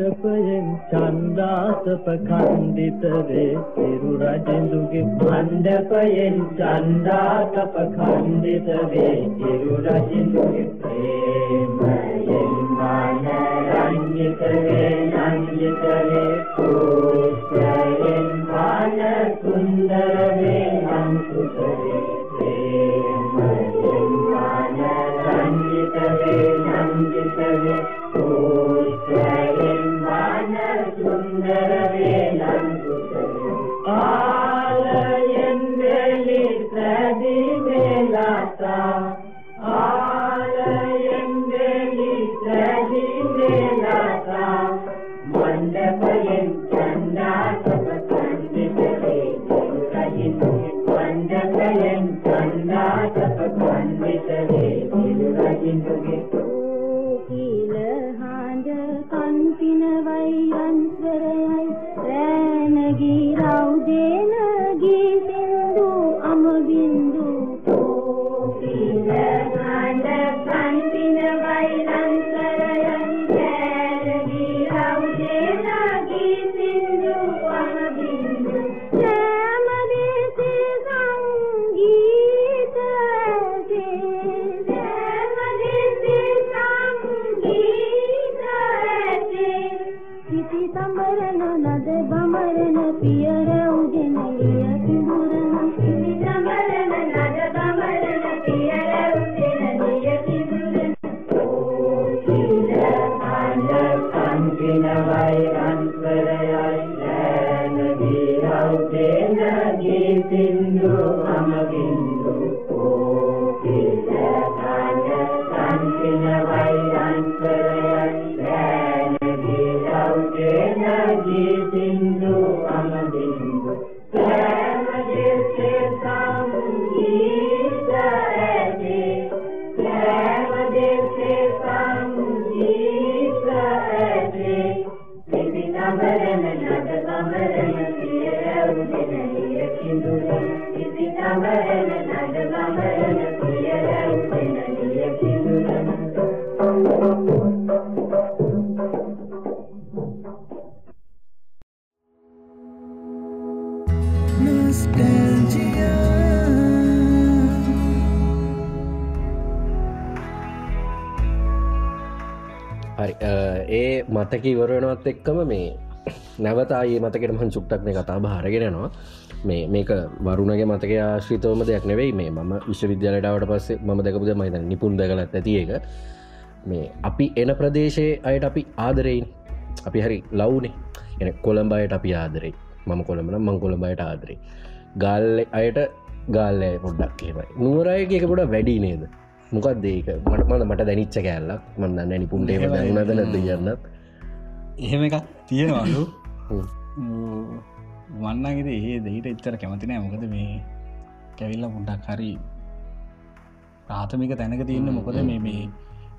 මණ්ඩපයෙන් චන්දාසප කණ්ඩිත වේ සිරු රජෙඳුගේ මණ්ඩපයෙන් චන්දාසප කණ්ඩිත වේ සිරු රජෙඳුගේ ප්‍රේමයෙන් මන රංජිත වේ නංජිත වේ පුෂ්පයෙන් මන සුන්දර වේ අංකුත न दे बमर न पिया මතකී වරනවත් එක්කම මේ නැවතයි මතකට මන් චුක්්ටක් මේ කතා භාරගෙනනවා මේ මේක වරුණගේ මතක ආශ්‍රිතවම දෙයක් නෙවෙයි. මේ මම විශ්වවිද්‍යාලටාවට පස්සේ ම දෙකපුද මහිත නිපුන් දකලත් ඇති එක. මේ අපි එන ප්‍රදේශයේ අයට අපි ආදරෙයින්. අපි හරි ලව්නේ. එන කොළඹයට අපි ආදරෙයි. මම කොළඹන මං කොළඹයට ආදරේ ගල්ල අයට ගල්ලෑ පොඩ්ඩක් කියමයි නුවරයක පොඩ වැඩි නේද? මොකක් දේක මට මට මට දැනිච්ච කෑල්ලක්. මන්දන්න නිපුන්ටේ එහෙමයි. දන්නද නැද කියන්නත්. එහෙම එකක් තියෙනවාලු. වන්නගෙද ඒ දෙහිට එච්චර කැමතිනෑ මොකද මේ කැවිල්ල පුඩක් හරි ප්‍රාථමික තැනක තියන්න මොකද මේ මේ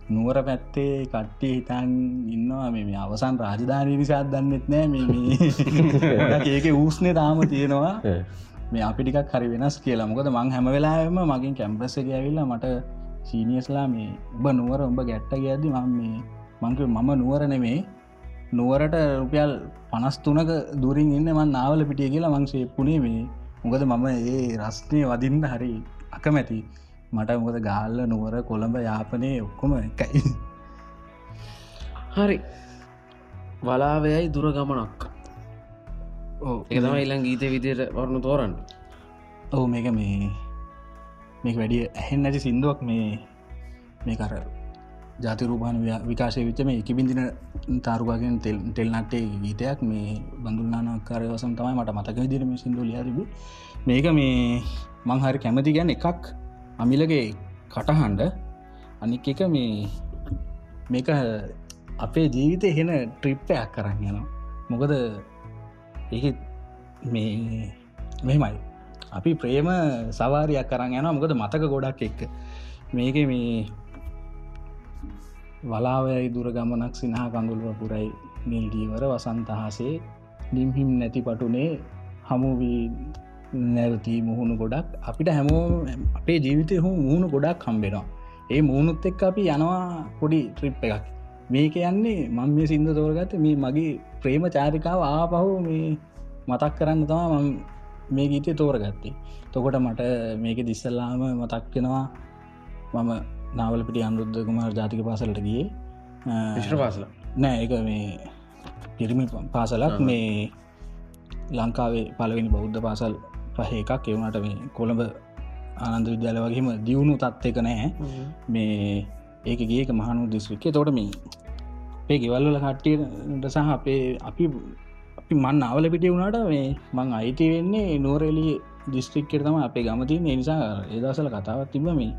නුවර පැත්තේ කට්ටිය හිතන් ඉන්නවා. මේ මේ අවසන් රාජධානී නිසාත් දන්නෙත් නෑ. මේ මේ ඒක ඌස්නේ තාම තියෙනවා. මේ අපි ටිකක් හරි වෙනස් කියලා. මොකද මං හැම වෙලාම මගින් කැම්පස එක ඇවිල්ලා මට සීනියස්ලා මේ උඹ නුවර උඹ ගැට්ට ගියද්දි මම මේ මංක මම නුවර නෙමේ නුවරට රුපියල් පනස්තුනක දුරින් ඉන්න මන් නාවල පිටිය කියලා මංසේ පුුණේ මේ මොකද මම ඒ රස්නය වදින්න හරි අකමැති. මට මොකද ගාල්ල නුවර කොළඹ යාපනය ඔක්කොම එකයි. හරි. වලාවයයි දුර ගමනක්. එකතම ඉල්ලන් ගීත විදියට වරණු තෝරන්න. ඔහු මේක මේ මේක වැඩිය ඇහෙන් නැති සිින්දුවක් මේ මේ කර ජාතිරූපාන විකාශය විච්ච මේ එක බිඳින තාරුකාගෙන් තෙල් ටෙල්නටේ ගීතයක් මේ බඳුල්නානකාරයවසම් තමයි මට මතක විදිරම සිින්දු ලියරිබි මේක මේ මං හරි කැමති ගැන එකක් අමිලගේ කටහන්ඩ අනික් එක මේ මේක අපේ ජීවිතය හෙන ට්‍රිප්පයක් කරන්න යනවා. මොකද ඒ මේ මෙමයි අපි ප්‍රේම සවාරයක් කරන්න යන මොකද මතක ගොඩක් එක්ක. මේක මේ වලාවයයි දුර ගමනක් සිනහා කඳුළුව පුරයි නිල්දීවර වසන්තහසේ නිම්හිම් නැති පටුනේ හමුවී නැවතී මුහුණු ගොඩක්. අපිට හැමෝ අපේ ජීවිතය හු මුහුණු ගොඩක් කම්බෙනවා ඒ මුහුණුත් එක් අපි යනවා පොඩි ට්‍රිප් එකක්. මේක යන්නේ මං මේ සිින්ද තෝරගත මේ මගේ ප්‍රේම චාරිකාව ආපහු මේ මතක් කරන්න තම මං මේ ගීතය තෝරගත්තේ. තොකොට මට මේක දිස්සල්ලාම මතක්කෙනවා මම නාවලපිටි අනුරුද්ධ කුමාර ජාතික පාසලට ගිය. විශ්්‍ර පාසල. නෑ එක මේ පිරිමි පාසලක්. මේ ලංකාවේ පලවෙනි බෞද්ධ පාසල් පහ එකක්. එවුණට මේ කොළඹ ආනන්ද විද්‍යාල වගේම දියුණු තත්වක නෑ. මේ ඒක ගේක මහනු දිස්වික්කේ තොට මේ අපේ ගෙවල්ල කට්ටියට සහ අපේ අපි අපි මන් අවල පිටිය වුණට මේ මං අයිති වෙන්නේ නෝරෙලි දිස්ත්‍රික්කෙර තම අපේ ගමතින් නිසා ඒදසල කතාවත් තිබ මේ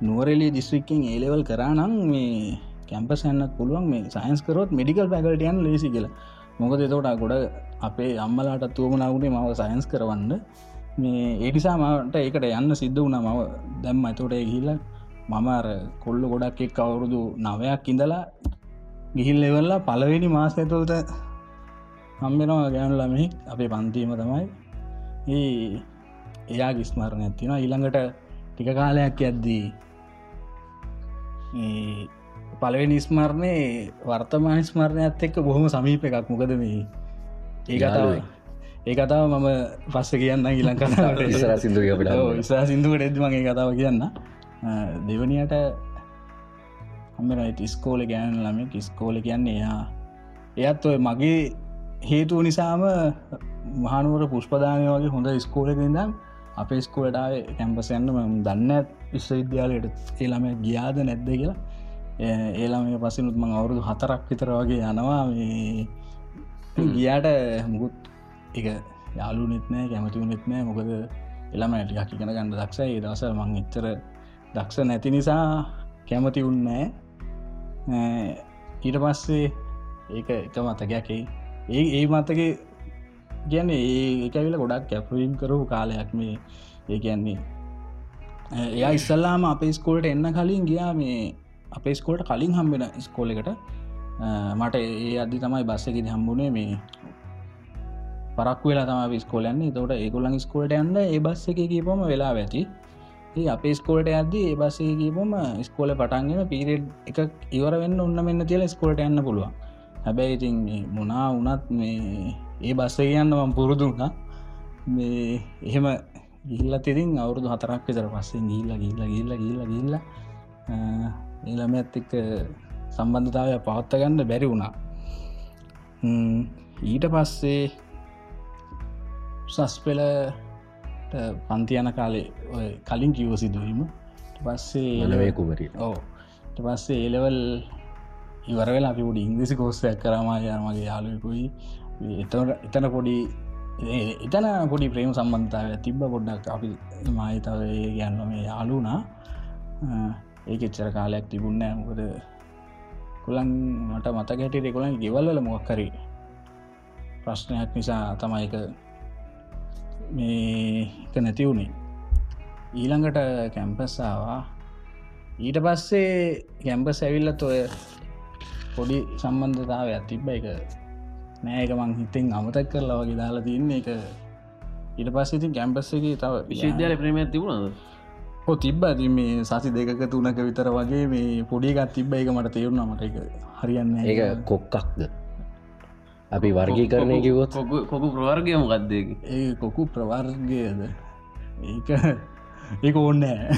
නුවරෙලි දිස්ත්‍රික්කෙන් ඒලෙවල් කරා නම් මේ කැම්පස් යන්නත් පුළුවන්. මේ සයින්ස් කරොත් මෙඩිකල් පැකල්ටයන් ලේසි කියලා. මොකද එතෝට ගොඩ අපේ අම්මලාට තුවමනාවුණේ මව සයින්ස් කරවන්න. මේ ඒනිසා මට ඒකට යන්න සිද්ධ වුණ මව. දැම් ඇතෝට ගිහිල්ල මම අර කොල්ල ගොඩක් එක් අවුරුදු නවයක් ඉඳලා ගිහිල් එවල්ලා පලවෙනි මාස ඇතුළට හම්බෙනවා ගෑනු ළමෙක් අපේ පන්තීම තමයි. ඒ එයා ගිස්මාරණ ඇතින ඊළඟට ටික කාලයක් ඇද්දී පලවෙනි ස්මරණය වර්තමාන ස්මරණයත් එක්ක බොහොම සමීප එකක්. මොකද මේ? ඒ කතාව. ඒ කතාව මම පස්ස කියන්න ඊලං කතාවට. සිින්දුව අපිට ඉසා සිින්දුවට එද මගේ කතාව කියන්න දෙවනියට හමරයි ස්කෝල ගෑන ළමෙක් ස්කෝල කියන්නේ එයා. එයත් ඔය මගේ හේතුව නිසාම මහනුවර පුෂ්පදානය වගේ හොඳ ස්කෝලක ඉදම් අපේ ස්කෝලටාව කැම්පසයන්න දන්න විශ්ව විද්‍යාලයට ඒළම ගියාද නැද්ද කියලා. ඒලාම පසිනුත් මං අවුරුදු හතරක් විතර වගේ යනවා. මේ ගියාට මුකුත් එක යාලු නෙත්නෑ කැමතිව නෙත්නෑ මොකද එළම ටිකක් ඉගෙන ගන්න දක්ෂයි. ඒ දවස මං එච්චර දක්ෂ නැති නිසා කැමති උන්නෑ ඊට පස්සේ ඒක එක මතකයක්යි ඒ ඒ මතක ගැන ඒ එකවිල ගොඩක් කැපවීම් කරපු කාලයක් මේ. ඒ කියන්නේ එයා ඉස්සල්ලාම අපේ ස්කෝල්ට එන්න කලින් ගියා මේ අපේ ස්කෝල්ට කලින් හම්බෙන ස්කෝල එකට. මට ඒ අදදි තමයි බස්සකිද හම්බුණේ මේ පරක් වෙලා තම ස්කෝලන්නේ තොට ඒගොලන් ස්කෝල්ට යන්න ඒ බස්ස එක කීපම වෙලා ඇති. ඒ අපේ ස්කෝල්ට ඇද ඒ බස්සේ කීපම ස්කෝල පටන්ගෙන පිරෙඩ් එක ඉවර වෙන්න ඔන්න මෙන්න තියල ස්කෝල්ට යන්න පුළුවන්. හැබැයි ඉතින් මොනා වනත් මේ ඒ බස්ස කියන්න මම් පුරුදුන්න මේ එහෙම ගිල්ල තිරින් අවුරුදු හතරක් විතර පස්සේ ගිල්ල ගිල්ල ගිල්ල ගිල්ල ගිල්ල ඒළම ඇත් එක්ක සම්බන්ධතාවය පවත්ත ගන්න බැරි වුණා. ඊට පස්සේ සස්පෙල පන්ති යන කාලේ කලින් කිවෝ සිදුවීම. පස්සේ එලවේ කුමරී ඕ පස්සේ ඒලවල් ඉවරවෙල අපි ඩි ඉංග්‍රිසි කෝස්සයක් කරමායාමගේ යාලුකුයි එතට එතන පොඩි එතන පොඩි ප්‍රේම සම්බන්ධතාව තිබ්බ පොඩ්ඩක් අපි මහිතව ගැන්න මේ යාලුනා ඒක එච්චර කාලයක් තිබුන්න මොකද කොළන් මට මත ගැට දෙකොළන් ගෙවල්ල මොක්කරී ප්‍රශ්නයක් නිසා තමයි එක මේ එක නැති වුණේ ඊළඟට කැම්පස්සාවා ඊට පස්සේ කැම්පස් ඇවිල්ලත් ඔය පොඩි සම්බන්ධතාව ඇතිබ්බ එක නෑක මං හිතෙන් අමතක් කරලා වගේ දාලා තියන්නේ. එක ඊට පස්ස ඉතින් කැම්පස් එක තව විශවිද්‍යාල ප්‍රේම තිබුණද? හෝ තිබ්බ. ඇති මේ සසි දෙක තුනක විතර වගේ මේ පොඩිගත් තිබ්බ. එක මට තේරුණ. මට එක හරියන්න ඒක කොක්කක්ද? අපි වර්ගී කරණය කිවොත් කොකු ප්‍රවර්ගය මොකක්දක ඒ කොකු ප්‍රවර්ගයද? ඒක ඒක ඕන්නෑ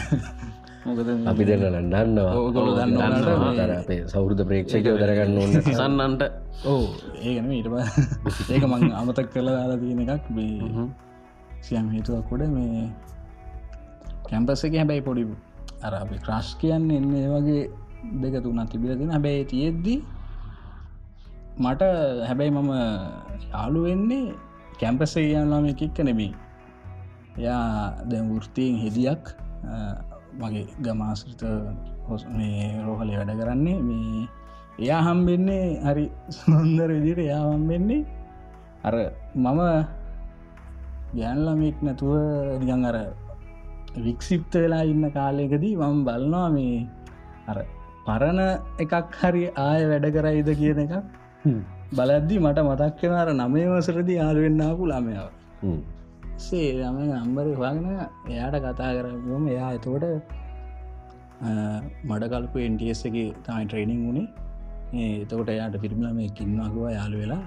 අපි දෙන්න නන්නවා දන්නවනට මේ- තර අපේ සෞෘද්ධ ප්‍රේක්ෂකයෝ දරගන්න ඕන්න සන්නන්ට. ඕ ඒගන ඊට ඒක මං අමතක් කරලා දාලා තියෙන එකක්. මේ සියම් හේතුවක් කොඩ මේ කැම්පස එක හැබැයි පොඩි අර අපි ක්‍රශ් කියන්න එන්න ඒ වගේ දෙක තුනත් තිබිල දෙෙන හැබැයි තියෙද්දී මට හැබැයි මම යාලු වෙන්නේ කැම්පස කියන්නලාම එකක්ක නෙමේ එයා දැ වෘතියෙන් හෙදියක් අ, මගේ ගමාශ්‍රිත හොස් මේ රෝහලේ වැඩ කරන්නේ. මේ එයා හම්බෙන්නේ හරි සුන්දර විදිට එයා හම්බෙන්නේ අර මම ගැන්ලමෙක් නැතුව නිකං අර වික්සිප්ත වෙලා ඉන්න කාලයකදී මම බලනවා මේ අර පරණ එකක් හරි ආය වැඩ කරයිද කියන එකක්. බලද්දි මට මතක් වෙන අර නමේ වසරදි යාලුවෙන්නාපු ළමයාව සේ ළම නම්බර හගෙන එයාට කතා කරම එයා එතකොට මඩකල්පු එන්ටස් එක තමයි ට්‍රේනිං වුණේ ඒ එතකොට එයාට පිරිමිලම කින්නවාගවා යාලු වෙලා.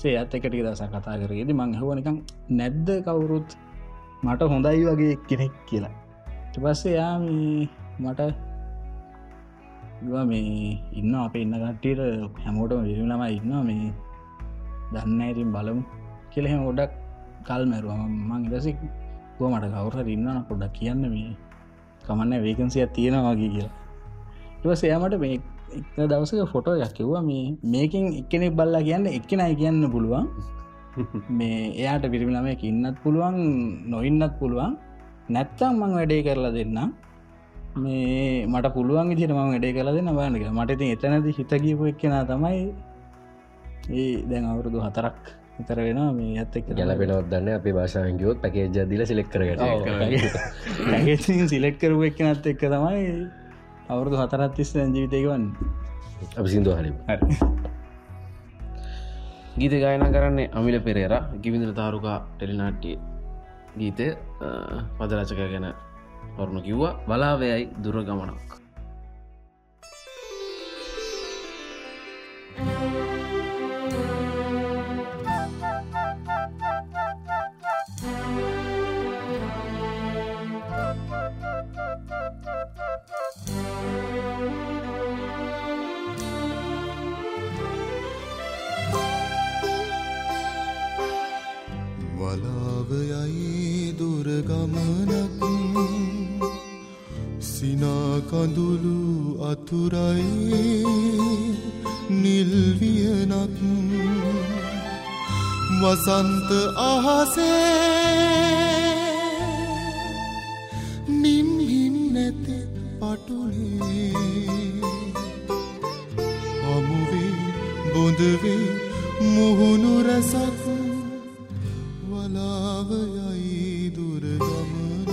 සේ ඇත් එකට දස කතා කරේද මං හවනිකම් නැද්ද කවුරුත්? මට හොඳයි වගේ කෙනෙක් කියලා. පස්සේ යා මේ මට ඉවා මේ ඉන්න අප ඉන්න කට්ටියට. හැමෝටම විරිලම ඉන්න මේ දන්න ඉතින් බලමු. කෙලෙහෙම ගොඩක් කල් මැරුවම මං ඉදසි ගෝ මට කවුර ඉන්න පොඩක් කියන්න මේ කමන්න වේකන්සියක් තියෙනවාගේ කියලා. ඉව සයමට මේ එක දවසක ෆොටෝ යක්කිව්වා මේ මේකින් එක්කෙනෙක් බල්ලා කියන්න එක්කෙනයි කියන්න පුළුවන්. මේ එයාට පිරිමිලම ඉන්නත් පුළුවන් නොඉන්නත් පුළුවන්. නැත්තම් මං වැඩේ කරලා දෙන්න මේ මට පුළුවන් ඉදිට මං වැඩේ කලා දෙන්න බානක මට ඉතින් එතනද හිතගීපු එක්කෙන තමයි ඒ දැන් අවුරුදු හතරක් විතර වෙන මේ ඇත් එක් ගැලපෙනවත් දන්න අපේ භාෂාංගයෝත් පැකේ ජදිල සිලෙක් කරගට සිලෙක් කරුව එක්කනත් එක්ක තමයි අවුරුදු හතරත් තිස්ස ජීවිතයකවන්න අපි සිින්දුව හලිම ගීත ගායන කරන්නේ අමිල පෙරේර ගිවිඳර තාරුකා ටෙලිනාට්ටිය ගීතය පදරචක ගැන ඔරුණු කිව්වා බලාවයයි දුර ගමනක් වලාවයයි දුරගමනක්. සිනාකඳුළු අතුරයි නිල්වියනක්. වසන්ත අහසේ නිම්හිම් නැති. පටුනේ. හමුවේ බොඳවේ මුහුණු රැසක් වලාවයයි දුරගමනක්.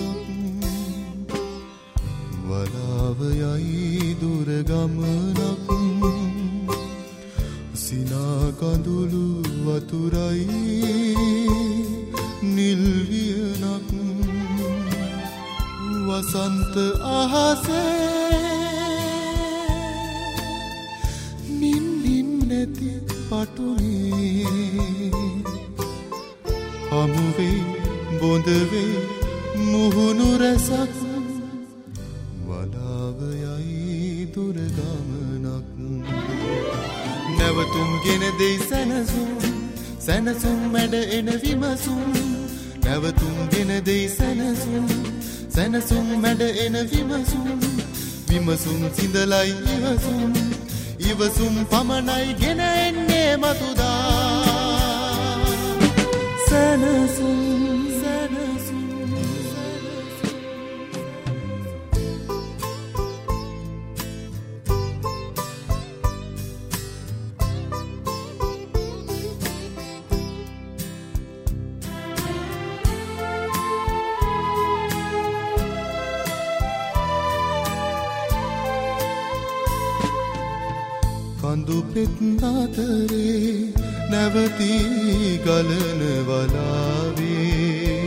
වලාවයයි දුරගමනක්. සිනාකඳුළු වතුරයි වසන්ත අහසේ මින්නින් නැති පටුනේ හමුවේ බොඳවේ මුහුණු රැසක් වලාවයයි දුරගමනක් නැවතුම් ගෙන දෙයි සැනසුම් සැනසුම් මැඩ එන විමසුම්. නැවතුම් ගෙන දෙයි සැනසුම් සැනසුම් මැඩ එන විමසුම්. විමසුම් සිඳලයි ඉවසුම්. ඉවසුම් පමණයි ගෙන එන්නේ මතුදා. සැනසුම් සැනසුම් අතරේ නැවතී ගලන වලාවේ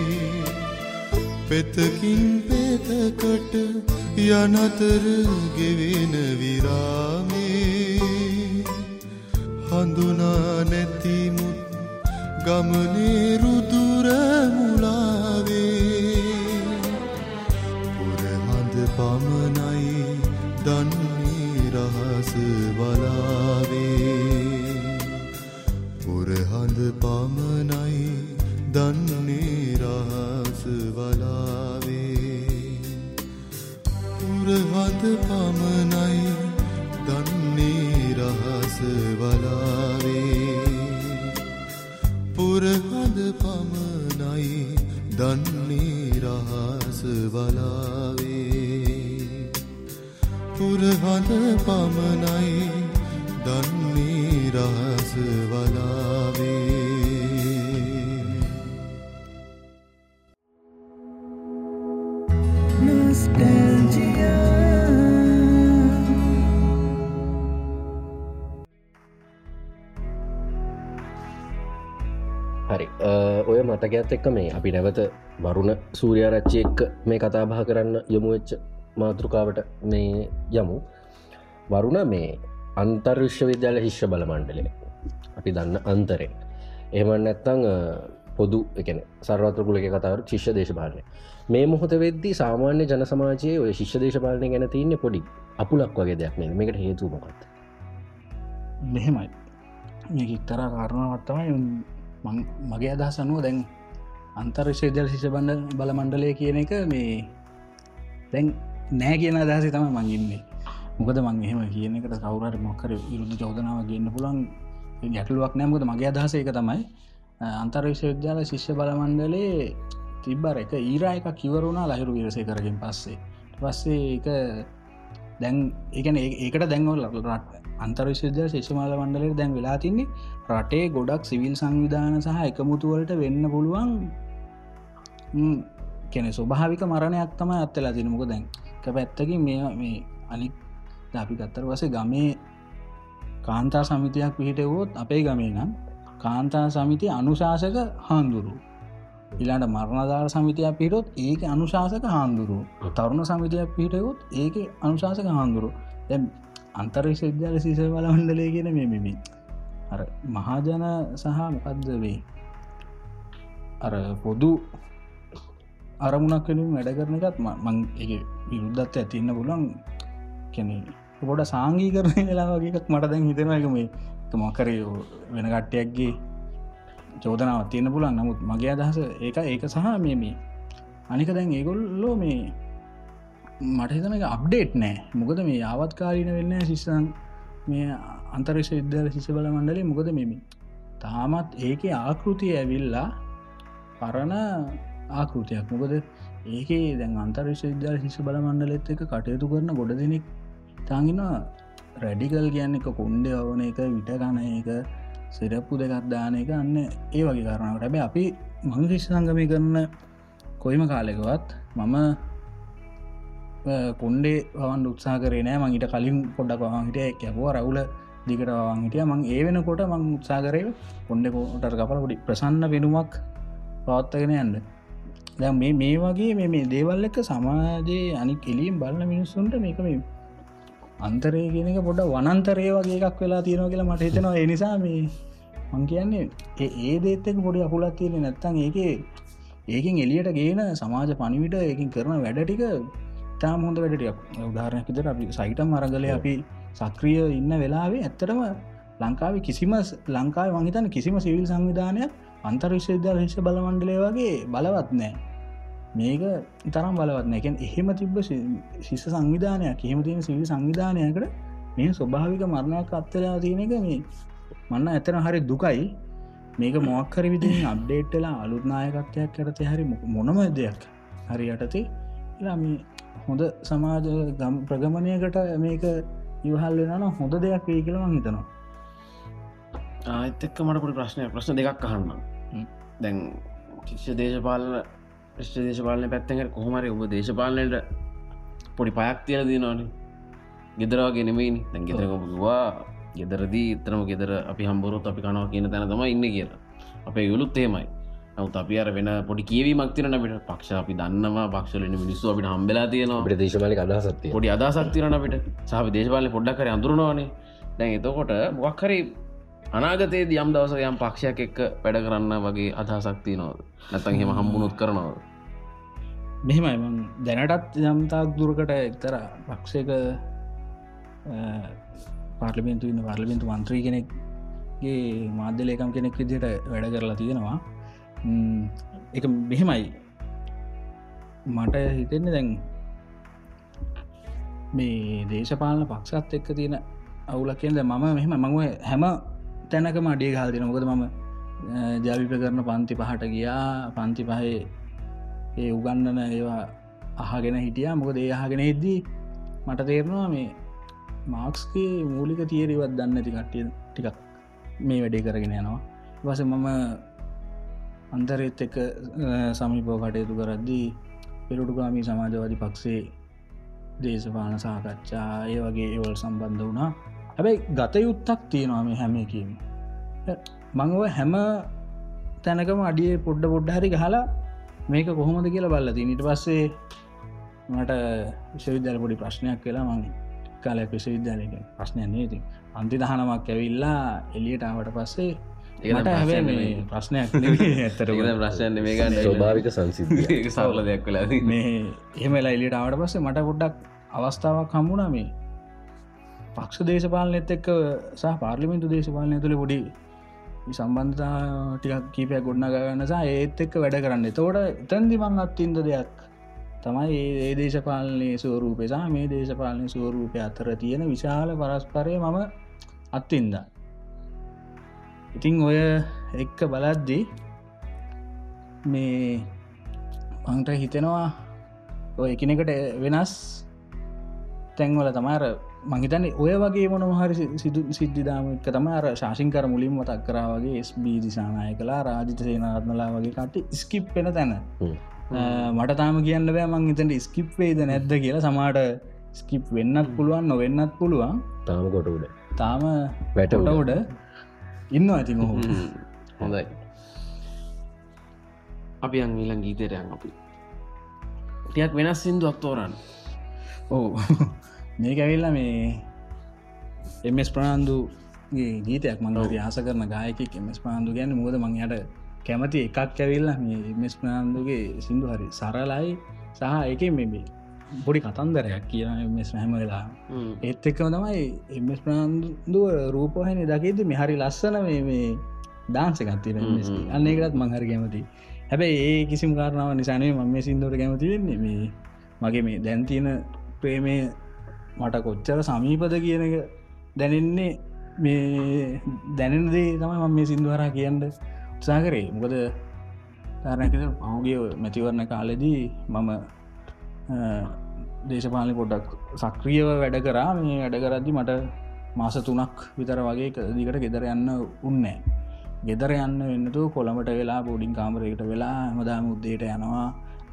පෙතකින් පෙතකට යනතර මතකඇත් එක්ක මේ අපි නැවත වරුණ සූරයාරච්චි එක්ක මේ කතා බහ කරන්න යොමුවෙච්ච මාතෘකාවට මේ යමු. වරුණ මේ අන්තර් විශ්ව විද්‍යාල ශිෂ්‍ය බල මණ්ඩලය. අපි දන්න අන්තරේ. එහමන් නැත්තං අ, පොදු එකන සර්වත්‍රකුලක කතාව ශිෂ්‍ය දේශපාලනය. මේ මොහොත වෙද්දී සාමාන්‍ය ජන සමාජයේ ඔය ශිෂ්‍ය දේශපාලනය ගැන තියන්නේ පොඩි අපුලක් වගේ දෙයක් මේ මේකට හේතුමකත් මෙහෙමයි. මේ ඉක්තරා කාරණාවත්තමයි මං- මගේ අදහස් අනුව දැන් අන්තර්ශේදල් ශිෂ බන්ඩ බල මණ්ඩලය කියන එක මේ දැන් නෑ කියන අදහසි තම මංගින්නේ මොකද මං එහෙම කියන එකට කවුරට මොක්කර විරුද්ධ චෝදනාව ගන්න පුළන් ගැටලුවක් නෑමකද මගේ අදහස එක තමයි. අන්තර්විශ්ව විද්‍යාල ශිෂ්‍ය බලමණ්ඩලේ තිබ්බර එක ඊරා එක කිවරුණා ලහිරු විරසය කරගෙන් පස්සේ පස්සේ එක දැන් ඒකන ඒකට දැන්වල රට අන්තර්විශ්වද්‍ය ශේෂමාල මණ්ඩලට දැන් වෙලා තින්නේ රටේ ගොඩක් සිවිල් සංවිධාන සහ එකමුතුවලට වෙන්න පුළුවන් කෙන ස්වභාවික මරණයක් තම අත්තලා තිනමක දැන් එක පැත්තකින් මේ මේ අනික් අපි ගත්තර වසේ ගමේ කාන්තා සමිතියක් පිහිටවෝත් අපේ ගමේ නම් කාන්තා සමිති අනුශාසක හාන්දුරු ඉලාට මරණදාර සමිතියක් පිටොත් ඒක අනුශාසක හාන්දුරු තරුණ සමිතියක් පිටයොත් ඒක අනුශාසක හාන්දුරු දැ අන්තර්ශ විද්‍යාල සිස බල මණ්ඩලය කියන මේ මෙමි අර මහාජන සහ මොකක්ද වේ අර පොදු අරමුණක් වෙන වැඩ කරන එකත් මං එක විරුද්ධත්ත ඇතින්න පුලන් කැනෙ පොඩ සාංගී කරන වෙලා වගේකත් මට දැන් හිතනක මේ මොකරය වෙන කට්ටයක්ගේ චෝදනාව තියෙන පුලන් නමුත් මගේ අදහස ඒක ඒක සහ මේ මේ අනික දැන් ඒගොල්ලෝ මේ මට හිතන එක අප්ඩේට් නෑ. මොකද මේ යාවත්කාරීන වෙන්න ශිස්සන් මේ අන්තර්ශ විද්‍යාල ශිෂ බල මණ්ඩලේ මොකද මෙමි තාමත් ඒක ආකෘතිය ඇවිල්ලා පරණ ආකෘතියක්. මොකද ඒකේ දැන් අන්තර් විශ්වවිද්‍යාල ශිෂ බල මණ්ඩලෙත් එක කටයුතු කරන ගොඩ දෙනෙක් තාගෙන රැඩිකල් කියන්න එක කොන්්ඩ අවන එක විට ගණ එක සිරප්පු දෙකත් දාන එක අන්න ඒ වගේ කරනාව රැබ අපි මං ශිෂ්‍ය සංගමය කරන කොයිම කාලෙකවත් මම කොන්්ඩේ වන් උත්සා කරේ නෑ. මංගේට කලින් පොඩ්ඩක් වහන්හිට කැපුව රවුල දිකට වහන්හිටිය මං ඒ වෙනකොට මං උත්සාකරය කොන්්ඩ කෝටට කපල පොඩි ප්‍රසන්න පෙනුමක් පවත්තගෙන යන්න. දැ මේ මේ වගේ මේ මේ දේවල් එක සමාජයේ අනි කෙලින් බලන්න මිනිස්සුන්ට මේක මේ අන්තරය කියනක පොඩ වනන්තරය වගේ එකක් වෙලා තියෙනවා කියලා මට හිතෙනවා. එනිසා මේ මං කියන්නේ ඒ ඒ දේත්තක පොඩි අපුලත් තියෙන නැත්තන් ඒක ඒකින් එලියට ගේන සමාජ පනිවිට ඒකින් කරන වැඩ ටික තාම හොඳ වැඩටියක් උදාරණයකතර අපි සයිටම් අරගල අපි සක්‍රිය ඉන්න වෙලාවේ ඇත්තටම ලංකාව කිසිම ලංකාව වංහිතන කිසිම සිවිල් සංවිධානයක් අන්තර් විශ්වවිද්‍යාල ශිෂ බලමණ්ඩලය වගේ බලවත් නෑ. මේක තරම් බලවත්න එකෙන් එහෙම තිබ්බ ශිෂ සංවිධානයක් එහෙම තියෙන සිවි සංවිධානයකට මේ ස්වභාවික මරණයක් අත්තරයා තියෙන එක මේ මන්න ඇතන හරි දුකයි. මේක මොක්කර විදිින් අප්ඩේට්ටලා අලුත්නායකත්වයක් කරත හරි මොනම දෙයක් හරි යටතේ එලා මේ හොඳ සමාජ ගම් ප්‍රගමණයකට මේක ඉවහල් වෙන හොඳ දෙයක් වේ කියලම හිතනවා. ආතක මට පොඩි ප්‍රශ්නය ප්‍රශ්න දෙකක් අහන්න. දැන් ශිෂ්‍ය දේශපාලන ශ්්‍ර දේශපාලන පැත්තකට කොහොමරි ඔබ දේශපාලනයට පොඩි පයක් තියෙන දනවාන ගෙදරවාගේ නෙමයින් දැන් ගෙදරවා ගෙදරදී ඉතරම ගෙදර අපි හම්බරුත් අපි කනවා කියන තැන තම ඉන්න කියලා. අපේ යුළුත් ඒමයි නවත් අපි අර වෙන පොඩි කියවීමක් තිරන අපිට. පක්ෂ අපි දන්නවා පක්ෂලන මිනිස්සු අපිට හම්බෙලා තියෙනවා. දේශමාලික අදහසත්තිය පොඩි අදසක් තිරන අපිට. සහ දේශපාලන පොඩ්ඩක් කර අඳුරනවානේ. දැන් එතකොට මොක්හරි අනාගතයේ දියම් දවස යම් පක්ෂයක් එක්ක වැඩ කරන්න වගේ අදහසක්තිය නොද නැතන් හෙම හම්බුණුත් කරනවද? මෙහෙමයි මං දැනටත් යම්තාක් දුරකට එක්තර පක්ෂයක පාර්ලිමෙන්තු ඉන්න පාර්ලිමෙන්තු මන්ත්‍රී කෙනෙක්ගේ මාධ්‍යලේකම් කෙනෙක් විදිට වැඩ කරලා තියෙනවා. එක මෙහෙමයි. මට හිතෙන්නේ දැන් මේ දේශපාලන පක්ෂත් එක්ක තියෙන අවුලක් කියද මම මෙහෙම මංව හැම තැනකම අඩිය හල්දින මොකද මම ජවිප කරන පන්ති පහට ගියා. පන්ති පහේ ඒ උගන්නන ඒවා අහගෙන හිටිය. මොකද ඒ අහගෙන එද්දී මට තේරනවා මේ මාක්ස්ගේ මූලික තියරිවත් දන්න ති කට්ටිය ටිකක් මේ වැඩේ කරගෙන යනවා. වස මම අන්තරෙත් එක සමිපෝ කටයුතු කරද්දී පෙරුටුගාමී සමාජවාදි පක්ෂේ දේශපාන සාකච්ඡා ඒ වගේ ඒවල් සම්බන්ධ වුණා. හැබැයි ගත යුත්තක් තියෙනවා මේ හැමකින් මංව හැම තැනකම අඩිය පොඩ්ඩ පොඩ්ඩ හරි ගහලා මේක කොහොමද කියලා බල්ලති නිට පස්සේ මට විශ්වවිද්‍යාල පොඩි ප්‍රශ්නයක් කියලා මං කාලයක් විශ්වවිද්‍යාලක ප්‍රශ්නයන්නේ ති අන්ති දහනමක් ඇවිල්ලා එලියටාවට පස්සේ ඒට හැ ප්‍රශ්නයක් ඇත්තට ප්‍රශ්න මේකන්න ස්වභාවික සංසිද්ධිය සවල දෙයක් වෙලා මේ එහෙමලා එලියට ආවට පස්සේ මට පොඩ්ඩක් අවස්ථාවක් හම්බුණා මේ පක්ෂ දේශපාලනෙත් එක්ක සහ පාර්ලිමින්තු දේශපාලනය තුළ පොඩි සම්බන්ධතා ටිකක් කීපයක් ගොඩ්න ගන්නසා ඒත් එක්ක වැඩ කරන්න. තෝට එතන්දි මං අත්තින්ද දෙයක් තමයි ඒ දේශපාලනය ස්වරූපෙසා මේ දේශපාලනය ස්වරූපය අතර තියෙන විශාල පරස්පරය මම අත්තින්ද ඉතිං ඔය එක්ක බලද්දී මේ මංට හිතෙනවා ඔය එකනෙකට වෙනස් තැන්වල තමාර මහිතන්නේ ඔය වගේ මොන හරි සිදු සිද්ධිදාමක තම අර ශාසිංකර මුලින් මතක් කරා වගේ ස්බී දිසානාය කලා රාජිත සේනාත්මලා වගේ කට ස්කිප් පෙන තැන. මට තාම කියන්න බෑ මං හිතට ස්කිප් වේද නැද්ද කියලා. සමාට ස්කිප් වෙන්නත් පුළුවන් නොවෙන්නත් පුළුවන්. තාම කොට උඩ. තාම වැට උඩ. උඩ ඉන්න ඇති හොඳයි. අපි අන් ඊලන් ගීතරයන් අපි. ටියක් වෙනස් සිින්දුවක් තෝරන්න. ඕ මේක ඇවිල්ල මේ එමස් ප්‍රාන්දුගේ ගීතයක් මංගට ආස කරන ගායකෙක් එමස් ප්‍රාන්දු ගැන්න මුද මං යට කැමති එකක් ඇවිල්ල මේ එමස් ප්‍රාන්දුගේ සිින්දු හරි සරලයි සහ එක මෙබේ පොඩි කතන්දරයක් කියන මෙස් හැම වෙලා ඒත් එක්කම තමයි එමස් ප්‍රාන්දුව රූපහන දකිද මෙහරි ලස්සන මේ දාන්සකත්තින අන්නේකටත් මංහරි කැමති හැබැයි ඒ කිසිම කාරණාව නිසානේ ම මේ සිින්දුවට කැමතිවෙන්නේ මේ මගේ මේ දැන්තියන ප්‍රේමය මට කොච්චර සමීපද කියන එක දැනෙන්නේ මේ දැනෙනදේ තමයි මම මේ සිින්දුවරා කියන්න උත්සා කරේ. මොකද තරනක පහුගිය මැතිවරණ කාලෙදී මම දේශපාලි පොඩක් සක්‍රියව වැඩ කරා. මේ වැඩ කරද්දි මට මාස තුනක් විතර වගේ දිකට ගෙදර යන්න උන්නෑ ගෙදර යන්න වෙන්නතු කොළමට වෙලා බෝඩින් කාමරයකට වෙලා හමදාම උද්දේට යනවා.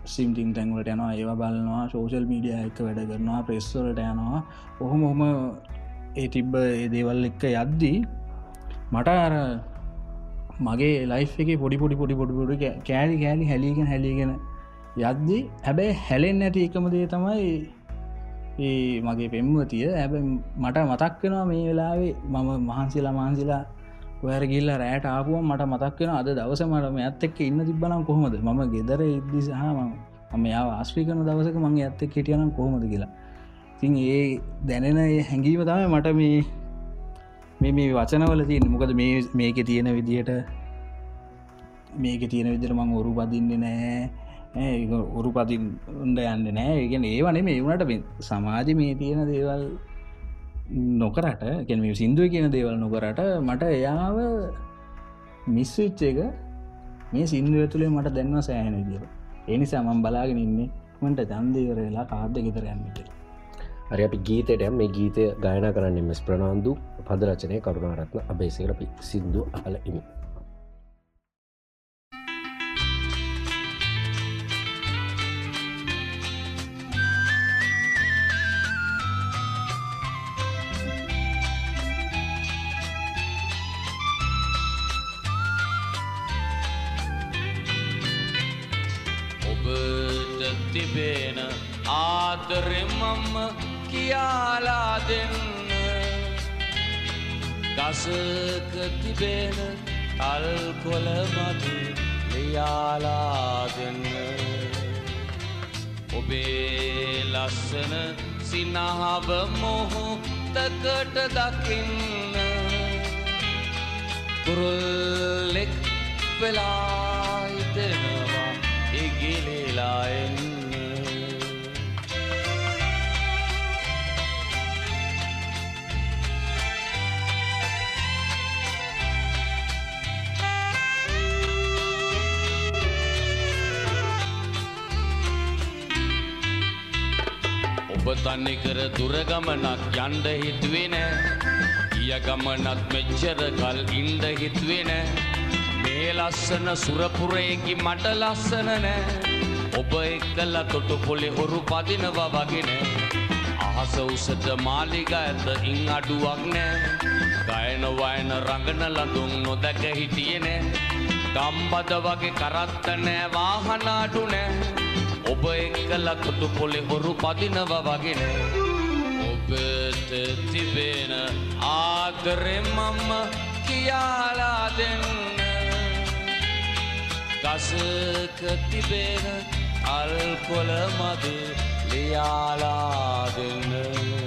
සිම්ටිං තැන්වලට යනවා ඒවා බලන්නවා සෝෂල් මීඩිය එක වැඩ කරනවා ප්‍රෙස්වලට යනවා. ඔහොම ඔහොම ඒ තිබ්බ ඒ දේවල් එක්ක යද්දී මට අර මගේ ලයි් එක පොඩි පොඩි පොඩි පොඩි පොඩි කෑලි කෑලි හැලිගෙන හැලිගෙන යද්දි හැබැයි හැලෙන් නැති එකම දේ තමයි ඒ මගේ පෙම්වතිය. ඇබ මට මතක් වෙනවා මේ වෙලාවේ මම මහන්සිලා මහන්සිලා ඔයර ගිල්ල රෑට ආපුුව මට මතක් වෙන අද දවස මටම ඇත් එක්ක ඉන්න තිබ්බනම් කොහොමද? ම ගෙදර ඉද්දි සහ මම යා ආශ්‍රී කරන දවසක මගේ ඇත්ත කෙටියනම් කොහොමද කියලා. තින් ඒ දැනෙන හැඟීම තමයි මට මේ මේ මේ වචනවල තියන්න. මොකද මේ මේක තියෙන විදියට මේක තියෙන විදිර මං ඔරු පදින්න නෑ ඔරු පතින් උන්ඩ යන්න නෑ ඒගෙන ඒවනේ මේ වුණට සමාජ මේ තියෙන දේවල් නොකරට ගැන සිින්දුව කියන දේවල් නොකරට මට එයාව මිස්විච්ච එක මේ සිින්දුව තුළේ මට දැන්ව සෑහන විදිර එනිසා මම් බලාගෙන ඉන්නේ මට දන්දේවරලා කාර්ද ගෙතර යන්නට අර අපි ගීතයට මේ ගීතය ගායන කරන්න මෙස් ප්‍රනාාන්දු පදරචනය කරුණාරත්න අබේසකර අපි සිින්දු අහල ඉමි. කොළ මතු ලියාලා දෙන්න ඔබේ ලස්සන සිනහව මොහොතකට දකින්න. කුරුල්ලෙක් වෙලා හිතෙනවා ඉගිලිලා එන්න. ඔබ තනිකර දුරගමනක් යන්ඩ හිතුවේ නෑ. ගිය ගමනත් මෙච්චර කල් ඉන්ඩ හිතුවේ නෑ. මේ ලස්සන සුරපුරයකි මට ලස්සන නෑ. ඔබ එක්කල තොටු පොලෙ හොරු පදිනවා වගෙන අහස උසට මාලිග ඇත ඉං අඩුවක් නෑ. ගයන වයන රඟන ලඳුන් නොදැක හිටිය නෑ. ගම්බද වගේ කරත්ත නෑ වාහනාඩු නෑ. ඔබ එක්කල තොටු පොලෙ හොරු පදිනව වගෙන ඔබට තිබෙන ආදරෙ මම්ම කියාලා දෙන්න. ගසක තිබෙන අල්කොල මද ලියාලා දෙන්න.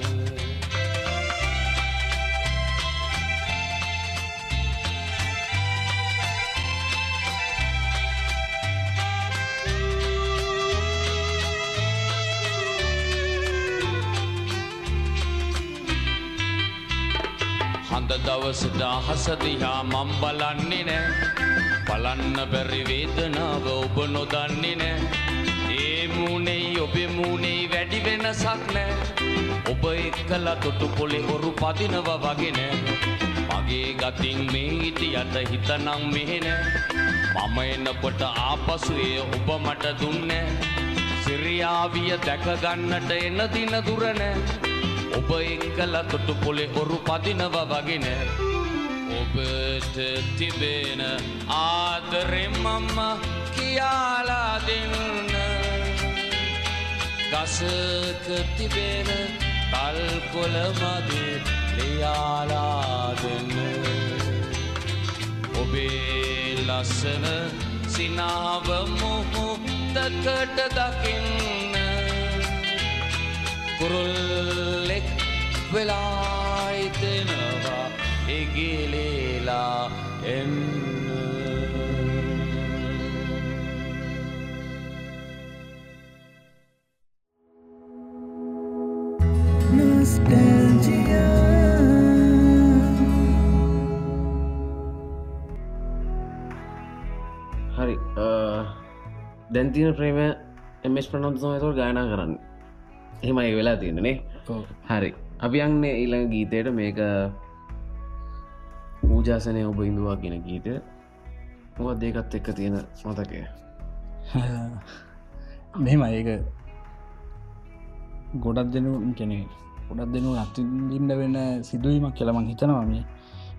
හඳ දවසට අහසදිහා මම් බලන්නේ නෑ. බලන්න බැරි වේදනාව ඔබ නොදන්නේ නෑ. ඒ මූනෙයි ඔබේ මූනෙයි වැඩි වෙනසක් නෑ. ඔබ එක්කල තොටු පොලෙ හොරු පදිනව වගේ නෑ. මගේ ගතින් මේ හිටියට හිතනම් මෙහෙ නෑ. මම එනකොට ආපසු එය ඔබ මට දුන්නේ. සිරියාවිය දැකගන්නට එන දින දුර නෑ. ඔබ එක්කල තොටු පොලෙ ඔරු පදිනව වගෙන. ඔබට තිබෙන ආදරෙමම්ම කියාලා දෙන්න. ගසක තිබෙන කල්කොල මද ලියාලා දෙන්න. ඔබේ ලස්සන සිනාව මොහොතකට දකින්න කුරුල්ලෙක් වෙලා හිතෙනවා ඉගිලේලා එන්න හරි දැන්තින ප්‍රේම එමස් ප්‍රනොත්තුමතුර ගායනා කරන්න එහෙමයි වෙලා තියෙනනේ හරි. අපි යන්නේ ඊළඟ ගීතයට. මේක පූජාසනය ඔබ ඉඳවා ගෙන ගීත මොත් දෙකත් එක්ක තියෙන මතකය. මෙම ඒක ගොඩක් දෙනු කෙනෙ ගොඩක් දෙනු අත්තිඉන්න වෙන්න සිදුවීමක් කියලමං හිතනවා. මේ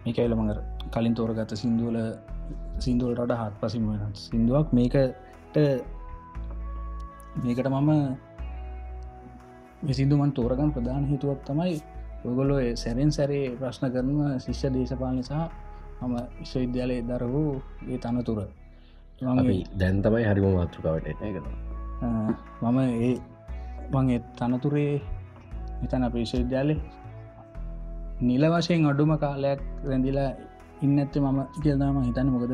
මේක එලමඟ කලින් තෝරගත සිින්දුවල සිින්දුවලට හත් පසිම වෙන සිින්දුවක් මේකට මේකට මම විසිදුමන් තෝරගන් ප්‍රධාන හිතුවත් තමයි ඔගොලො සැරෙන් සැරේ ප්‍රශ්න කරන ශිෂ්‍ය දේශපාල නිසා මම විශ්වවිද්‍යාලය දර වූ ඒ තනතුර. දැන් තමයි හරිම මාතෘකාවට මම ඒ මගේ තනතුරේ එතන අප විශ්වවිද්‍යාලය නිල වශයෙන් අඩුම කාලයක් රැඳිලා ඉන්න ඇත්තේ මම කියදම හිතන්න. මොකද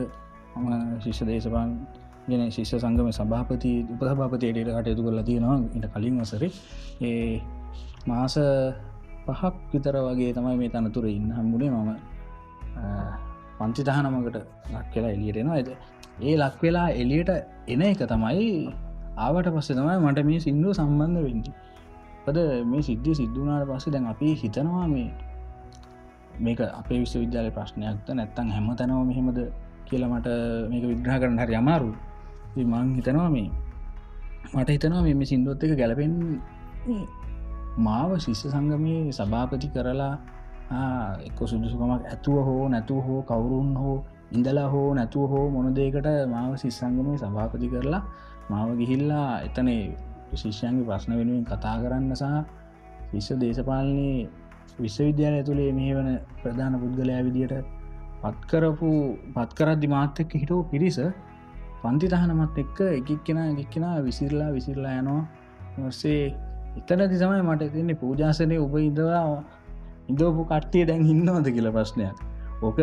මම ශිෂ්‍ය දේශපාන් ගෙන ශිෂ්‍ය සංගම සභාපති උපසභාපතියට කටයුතු කරලා තියෙනවා ඉට කලින් වසර. ඒ මාස පහක් විතර වගේ තමයි මේ තනතුර ඉන්න හම්බුණේ මම පංචි තහනමකට ලක් කියලා එලියටෙනවා ඇද ඒ ලක් වෙලා එලියට එන එක තමයි ආවට පස්සේ තමයි මට මේ සිින්දුව සම්බන්ධ වෙන්ඩි පද මේ සිද්ධිය සිද්ධනාට පස්සේ දැන් අපි හිතනවා මේ මේක අපේ විශ්වවිද්‍යාල ප්‍රශ්නයක්ත නැත්තං හැම තැනව මෙහෙමද කියලා මට මේක විග්‍රහ කරන්න හරි අමාරු මං හිතනවා මේ මට හිතනවා මෙම සිින්දුවත් එක ගැලපෙන් මාව ශිෂ්‍ය සංගමයේ සභාපති කරලා එක්ක සුදුසුකමක් ඇතුව හෝ නැතුව හෝ කවුරුන් හෝ ඉඳලා හෝ නැතුව හෝ මොනදේකට මාව ශිස්සංගමය සභාපති කරලා මාව ගිහිල්ලා එතන ශිෂ්‍යයන්ගේ ප්‍රශ්න වෙනුවෙන් කතා කරන්න සහ විශ්ව දේශපාලනය විශ්වවිද්‍යාල ඇතුළේ මේ වන ප්‍රධාන පුද්ගලයා විදියට පත්කරපු පත්කරද්දි මාත්‍යක හිටෝ පිරිස පන්ති තහනමත් එක්ක එකක් කෙන එකක් කෙන විසිරලා විසිරලා යනවා. සේ එතනති තමයි මට තින්නේ පූජාසනය උප ඉදවා ඉදෝපු කට්ටිය දැන් ඉන්නවද කියල ප්‍රශ්නයක්. ඕක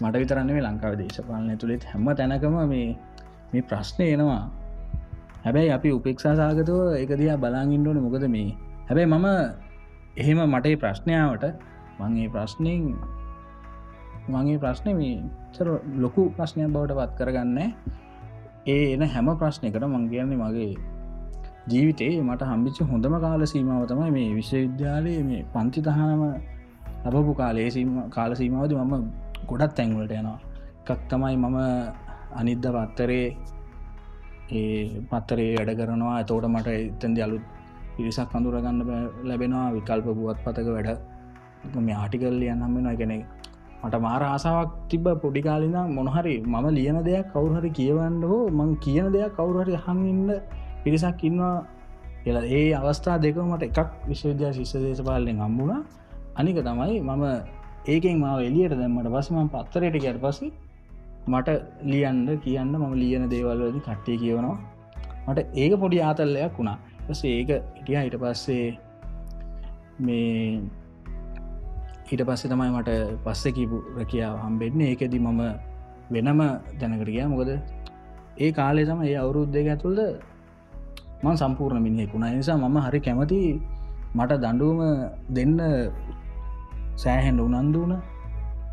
මට විතරන්නේ ලංකාව දේශපාලනය තුළෙත් හැම තැනකම මේ මේ ප්‍රශ්නය එනවා. හැබැයි අපි උපෙක්ෂා සාගතව එක දිහා බලාගින්ඩෝන මොකද මේ හැබැයි මම එහෙම මටේ ප්‍රශ්නයාවට මගේ ප්‍රශ්නයෙන් මගේ ප්‍රශ්නය මේ ලොකු ප්‍රශ්නය බවට පත් කරගන්න. ඒ එන හැම ප්‍රශ්නයකට මං කියන්නේ මගේ ජීවිතේ මට හම්බිච්ච හොඳම කාල සීමාව තමයි මේ විශ්වවිද්‍යාලයේ මේ පන්ති තහනම ලබපු කාලේ. කාල සීමාවද මම ගොඩත් තැන්වලට යනවා. එකක් තමයි මම අනිද්ද පත්තරේ ඒ පත්තරේ වැඩ කරනවා. ඇතෝට මට එතන්ද අලුත් පිරිසක් අඳුරගන්න ලැබෙනවා. විකල්ප පුවත් පතක වැඩ. මේ ආටිකල් ලියන් හම්බෙනවා එකනෙ මට මාර ආසාවක් තිබ පොඩිකාලින මොනහරි මම ලියන දෙයක් කවුහරි කියවන්න හෝ මං කියන දෙයක් කවුරහරි හඟඉන්න පිරිසක් ඉන්නවා එලා ඒ අවස්ථා දෙක මට එකක් විශ්වවිද්‍යා ශිෂ්‍ය දේශපාලෙන් හම්බුණා අනික තමයි මම ඒකෙන් මාව එලියට දැම්මට පස්සම පත්තරයට ගැට පසි මට ලියන්ඩ කියන්න මම ලියන දේවල්වලදි කට්ටිය කියවනවා. මට ඒක පොඩි ආතල්ලයක් වුණා. පස ඒක ඉටිය හිට පස්සේ මේ ඊට පස්සේ තමයි මට පස්ස කීපු රැකියාව හම්බෙන්නේ. ඒකෙදි මම වෙනම දැනකට ගිය. මොකද ඒ කාලේ තම ඒ අවුරුද් දෙක ඇතුළද මං සම්පූර්ණ මිනිහෙකුුණ නිසා මම හරි කැමති මට දඩුවම දෙන්න සෑහෙන්ඩ උනන්දුවන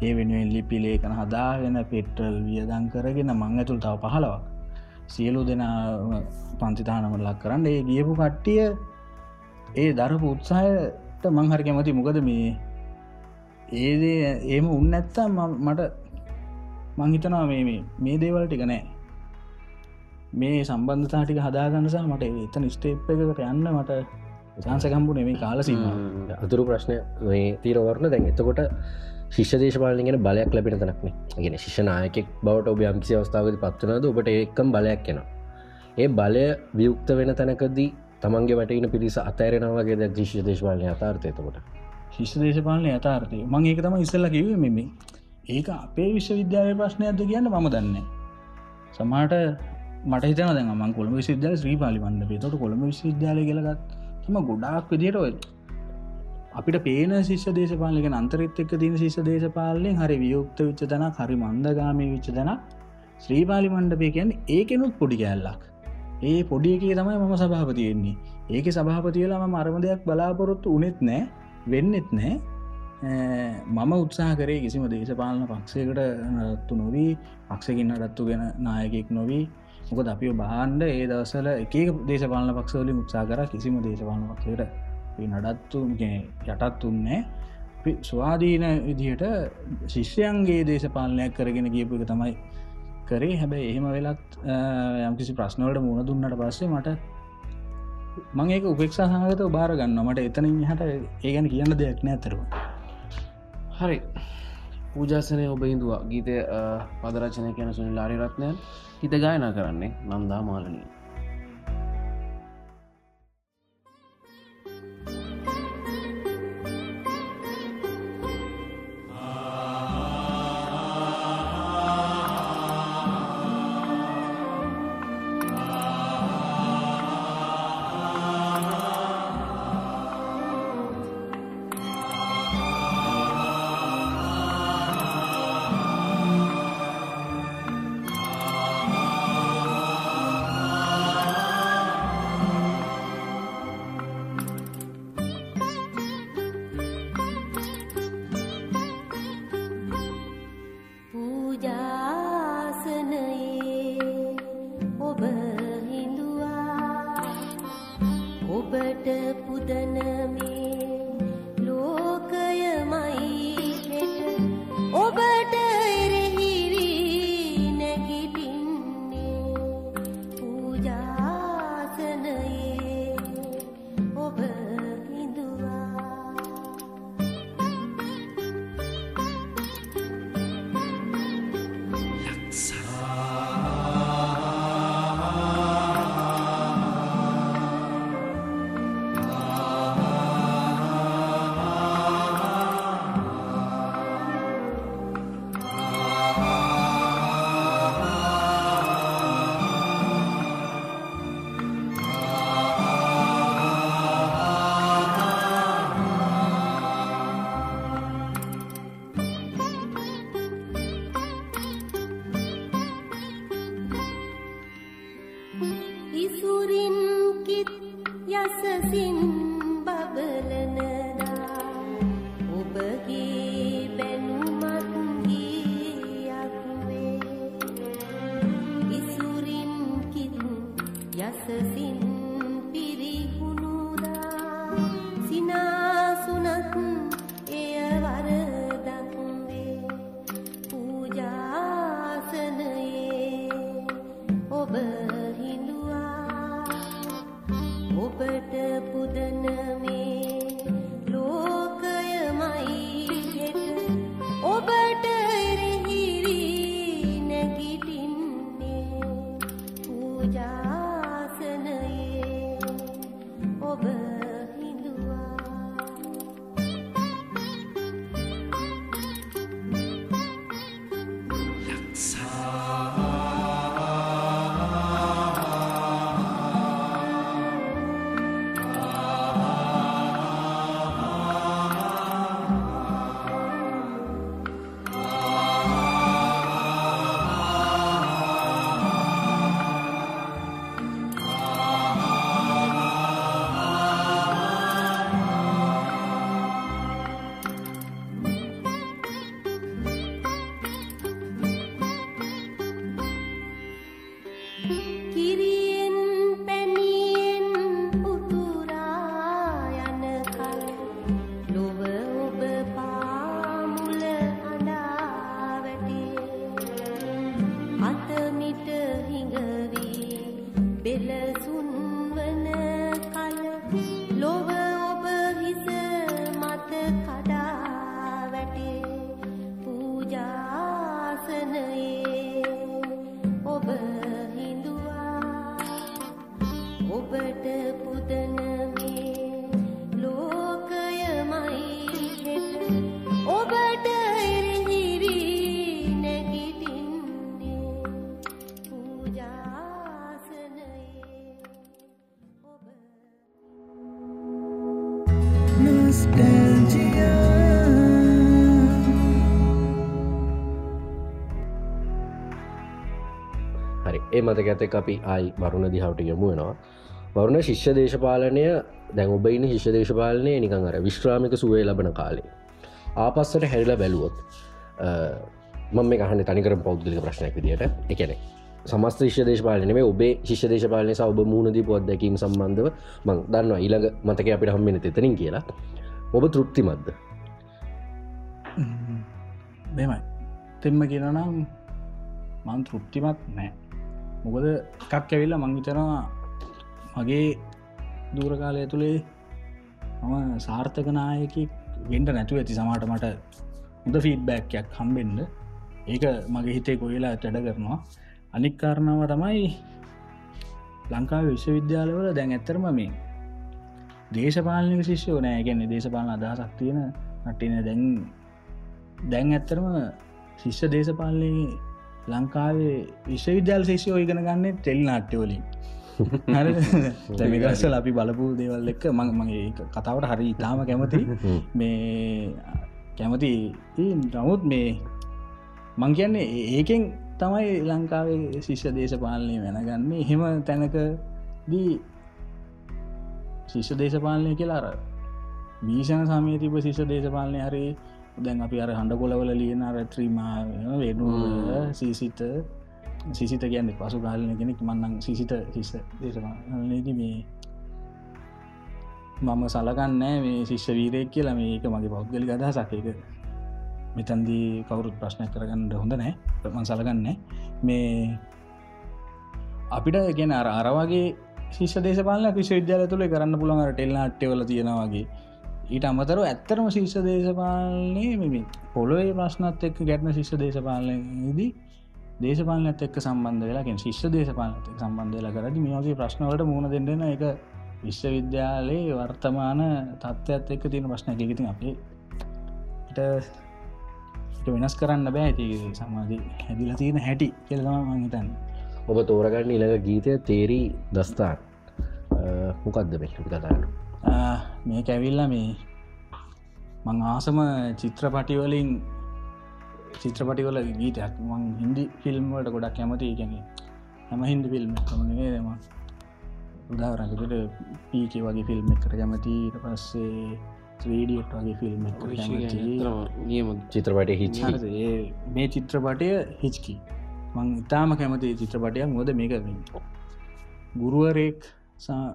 ඒ වෙනුවෙන් ලිපිලේකන හදාගෙන පෙට්ටල් වියදං කරගෙන මං ඇතුළ තව පහලවක් සියලු දෙන පන්තිතානම ලක් කරන්න. ඒ ගියපු කට්ටිය ඒ දරපු උත්සාහයට මංහරි කැමති. මොකද මේ ඒදේ ඒම උන්න ඇත්තා මට මංහිතනවා මේ මේ දේවල් ටික නෑ. මේ සම්බන්ධතාටික හදාගන්නසා මට එතන ස්ටේප් එකකට යන්න මට චාන්සකම්පු නෙමේ කාලසීම අතුරු ප්‍රශ්නය මේ තීරවරණ දැන් එතකොට ශිෂ්‍ය දේශපාලනගෙන බලයක් ලැබෙන තනක්න ගෙන ශිෂනායකෙක් බවට ඔබ යම්කිසි අවස්ථාවද පත්වනද ඔබට ඒකම් බලයක් කෙන ඒ බලය වියුක්ත වෙන තැනකදී තමන්ගේ වැටන පිරිස අතෑරෙනවාගේ ද ශිෂ්‍ය දේශපාලනය අතාර්ථයතකොට ශිෂ්‍ය දේශපාලනය අතාර්ථය මං ඒක තම ඉස්සල්ල කිව මෙම. ඒක අපේ විශ්වවිද්‍යාල ප්‍රශ්නයක්ද කියන්න මම දන්න සමාට මට හිතන දැන් මං කොළම විශ්වවිද්‍යාල ශ්‍රී පාලිවන්න පේතොට කොළම විශ්වවිද්‍යාල කියලගත් තම ගොඩාක් විදියට ඔය අපිට පේන ශිෂ්‍ය දේශපාලක අන්තරිත් එක්ක තින ශිෂ්‍ය දේශපාලයෙන් හරි වියුක්ත විච්ච තැන හරි මන්දගාමී විච්ච තැන ශ්‍රීපාලි මණ්ඩපය කියන්න ඒකෙනුත් පොඩි කෑල්ලක්. ඒ පොඩියකේ තමයි මම සභාපතියෙන්නේ ඒක සභාපතියලම මරම දෙයක් බලාපොරොත්තු උනෙත් නෑ වෙන්නෙත් නෑ. මම උත්සා කරේ කිසිම දේශපාලන පක්ෂයකට නත්තු නොවී පක්ෂකින්න රත්තු ගෙන නායකෙක් නොවී. මොකද අපි බාන්්ඩ ඒ දවසල එක දේශපාලන පක්ෂවලින් උත්සා කර කිසිම දේශපාලන පක්ෂයට නඩත්තු යටත් උන්නේ ස්වාධීන විදිහට ශිෂ්‍යයන්ගේ දේශපාලනයක් කරගෙන ගියපු එක තමයි කරේ. හැබැයි එහෙම වෙලත් යම්කිසි ප්‍රශ්නවලට මුණ දුන්නට පස්සේ මට මං ඒක උපෙක්ෂා සහගත බාර ගන්න මට එතනින් හට ඒගැන කියන්න දෙයක් නෑ ඇතරව හරි. පූජාසනය ඔබ හිදුවා ගීතය පදරචනය කියන සුනි ලාරි රත්නයන් හිත ගායනා කරන්නේ නන්දා මාලනී මතක ඇත අපි ආයි වරුණ දිහාවට යොමු වෙනවා. වරුණ ශිෂ්‍ය දේශපාලනය දැන් ඔබයින ශිෂ්‍ය දේශපාලනය නිකං අර විශ්‍රාමික සුවේ ලබන කාලේ. ආපස්සට හැරිලා බැලුවොත් මම මේ කහන තනිකර පෞද්ගලික ප්‍රශ්නයක් විදියට. එකනෙ සමස්ත ශිෂ්‍ය දේශපාලන මේ ඔබේ ශිෂ්‍ය දේශපාලනය ඔබ මුණදී පොත් දැකීම සම්බන්ධව මං දන්නවා. ඊළඟ මතක අපිට හම්මෙන තෙතනින් කියලා. ඔබ තෘප්තිමත්ද? මෙමයි තෙම කියනනම් මන් තෘප්තිමත් නෑ. මොකද එකක් ඇවිල්ල මංවිතනවා මගේ දූරකාලය තුළේ මම සාර්ථකනායකි වෙන්ඩ නැතුව ඇති සමාට මට හොඳ ෆීඩ්බැක්යක් හම්බෙන්ඩ ඒක මගේ හිතේ කොයිලා වැඩ කරනවා. අනික්කාරණාව තමයි ලංකාව විශ්වවිද්‍යාලවල දැන් ඇත්තරම මේ දේශපාලනික ශිෂ්‍යෝ නෑ. ගැන්නේ දේශපාලන අදහසක් තියෙන නටින දැන් දැන් ඇත්තරම ශිෂ්‍ය දේශපාලනය ලංකාවේ විශ්වවිද්‍යාල ශේෂයෝ ඉගෙන ගන්න ටෙල් නාට්‍යවලින් තැමිගස්සල අපි බලපු දේවල් එක්ක මං මගේ කතාවට හරි ඉතාම කැමති. මේ කැමති. නමුත් මේ මං කියන්නේ ඒකෙන් තමයි ලංකාවේ ශිෂ්‍ය දේශපාලනය වෙනගන්නේ. එහෙම තැනක දී ශිෂ්‍ය දේශපාලනය කියලාර මීෂණ සමය තිබ ශිෂ දේශපාලනය හරි දැන් අපි අර හඬ කොලවල ලියන රත්‍රීමා වෙනු සීසිත සිසිත කියන්න පසු කාලන කෙනෙක් මන්නන් සිසිත හිස දේශපාලනද මේ මම සලකන්නෑ මේ ශිෂ්‍ය වීරයක් කියලා මේක මගේ පෞද්ගලි අදහසක්. එක මෙතන්දී කවුරුත් ප්‍රශ්නයක් කරගන්න හොඳ නෑ මන් සලගන්න මේ අපිට ගෙන අර අරවාගේ ශිෂ දේශපාලන විශ්වවිද්‍යාල තුළ කරන්න පුළන් ටෙල්ල අට්ටවල තියෙනවාගේ ඊට අමතර ඇත්තරම ශිෂ්‍ය දේශපාලනය මෙම පොළොවේ ප්‍රශ්නත් එක්ක ගැටන ශිෂ්‍ය දේශපාලනදී දේශපාලනත් එක්ක සම්බන්ධ වෙලාගෙන් ශිෂ්‍ය දේශපාලනත සම්බන්ධ වෙලා කරදි මේගේ ප්‍රශ්නවලට මුණ දෙන්න එක විශ්වවිද්‍යාලයේ වර්තමාන තත්ත්වත් එක්ක තියෙන ප්‍රශ්න එකගතින් අපේ වෙනස් කරන්න බෑ. ඇති සමාධී හැදිල තියෙන හැටි කෙලතම මහිතන්න ඔබ තෝරගන්න ඉළඟ ගීතය තේරී දස්ථාන්. මොකක්ද මෙ කතාන්න මේ කැවිල්ල මේ මං ආසම චිත්‍රපටිවලින් චිත්‍රපටිවල ගීතයක් මං හින්දි ෆිල්ම්වලට ගොඩක් කැමති ගැන හැම හින්දි ෆිල්ම් කමනේ දෙම උදාරකට පීකේ වගේ ෆිල්ම් එකට කැමතිට පස්සේ ්‍රඩියට වගේ ෆිල්ම් නියම චිත්‍රපට හිච මේ චිත්‍රපටය හිච්කි මං ඉතාම කැමති චිත්‍රපටයක්. මොද මේක ගුරුවරෙක්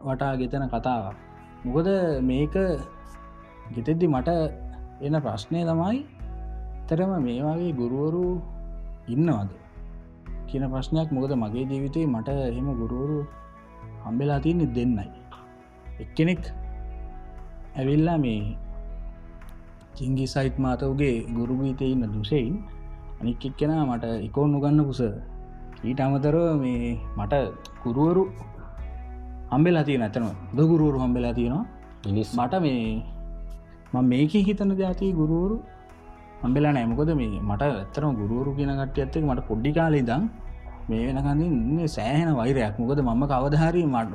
වටා ගෙතන කතාවක් මොකද මේක ගෙතෙද්දි මට එන ප්‍රශ්නය තමයි තරම මේ වගේ ගුරුවරු ඉන්නවද කියන ප්‍රශ්නයක්. මොකද මගේ ජීවිතේ මට එහෙම ගුරුවරු හම්බෙලා තියන්නේ දෙන්නයි. එක්කෙනෙක් ඇවිල්ලා මේ චිංගි සයිත් මාතවගේ ගුරුගීතය ඉන්න දුසයින් අනික් එක්කෙන මට එකෝන් නොගන්න පුස ඊට අමතරව මේ මට ගුරුවරු හම්බෙලා තියෙන ඇතන දගුරුවරු හම්බෙලා තියෙනවා. මිනිස් මට මේ ම මේක හිතන ජාති ගුරුවරු හම්බෙලා නෑමකොද මේ මට ඇත්තරම ගුරුවරු කියන කට්ටිය ඇත්තේ මට පොඩ්ඩි කාලෙදම් මේ වෙනකඳ සෑහෙන වෛරයක්. මොකද මම කවදහරි මට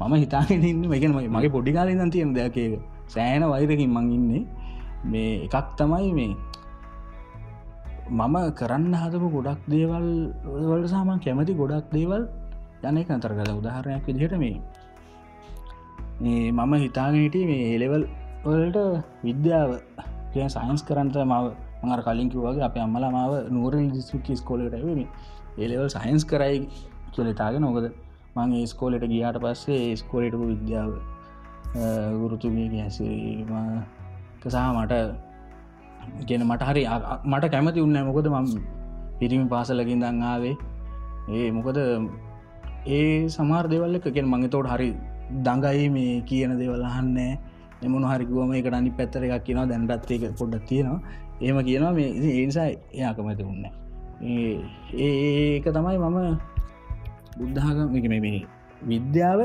මම හිතාගෙන ඉන්න මේකන මගේ පොඩි කාලෙදන් තියෙන දෙයකේ සෑන වෛරකින් මං ඉන්නේ. මේ එකක් තමයි මේ මම කරන්න හදපු ගොඩක් දේවල් වලට සාමන් කැමති ගොඩක් දේවල් යන එක අතරගල උදාහරණයක් විදිහට මේ මේ මම හිතාගෙනට මේ ඒලෙවල් වලට විද්‍යාව කිය සයින්ස් කරන්ට මව මඟර කලින්කි වගේ අප අම්මල මාව නූරල් දිස්තුකි ස්කෝලට ඇවීම ඒලෙවල් සයින්ස් කරයි කියලතාගෙන නොකද මගේ ස්කෝලට ගියාට පස්සේ ස්කෝලටපු විද්‍යාව ගුරුතුමිය හැසීම සහ මට ගෙන මට හරි මට කැමති උන්න මොකද ම පිරිමි පාසලකින් දංආවේ ඒ මොකද ඒ සමාර දෙවල්ල එකෙන් මගේ තෝට හරි දඟයි මේ කියන දේවල් අහන්නේ එමුණ හරිකුවම එකට අනි පැත්තර එකක් කියෙනවා. දැන්ටත් එක පොඩ්ඩක් තියෙනවා. ඒම කියනවා. මේ ඒනිසා එයාකමති උන්න ඒක තමයි මම බුද්ධාගම මේ විද්‍යාව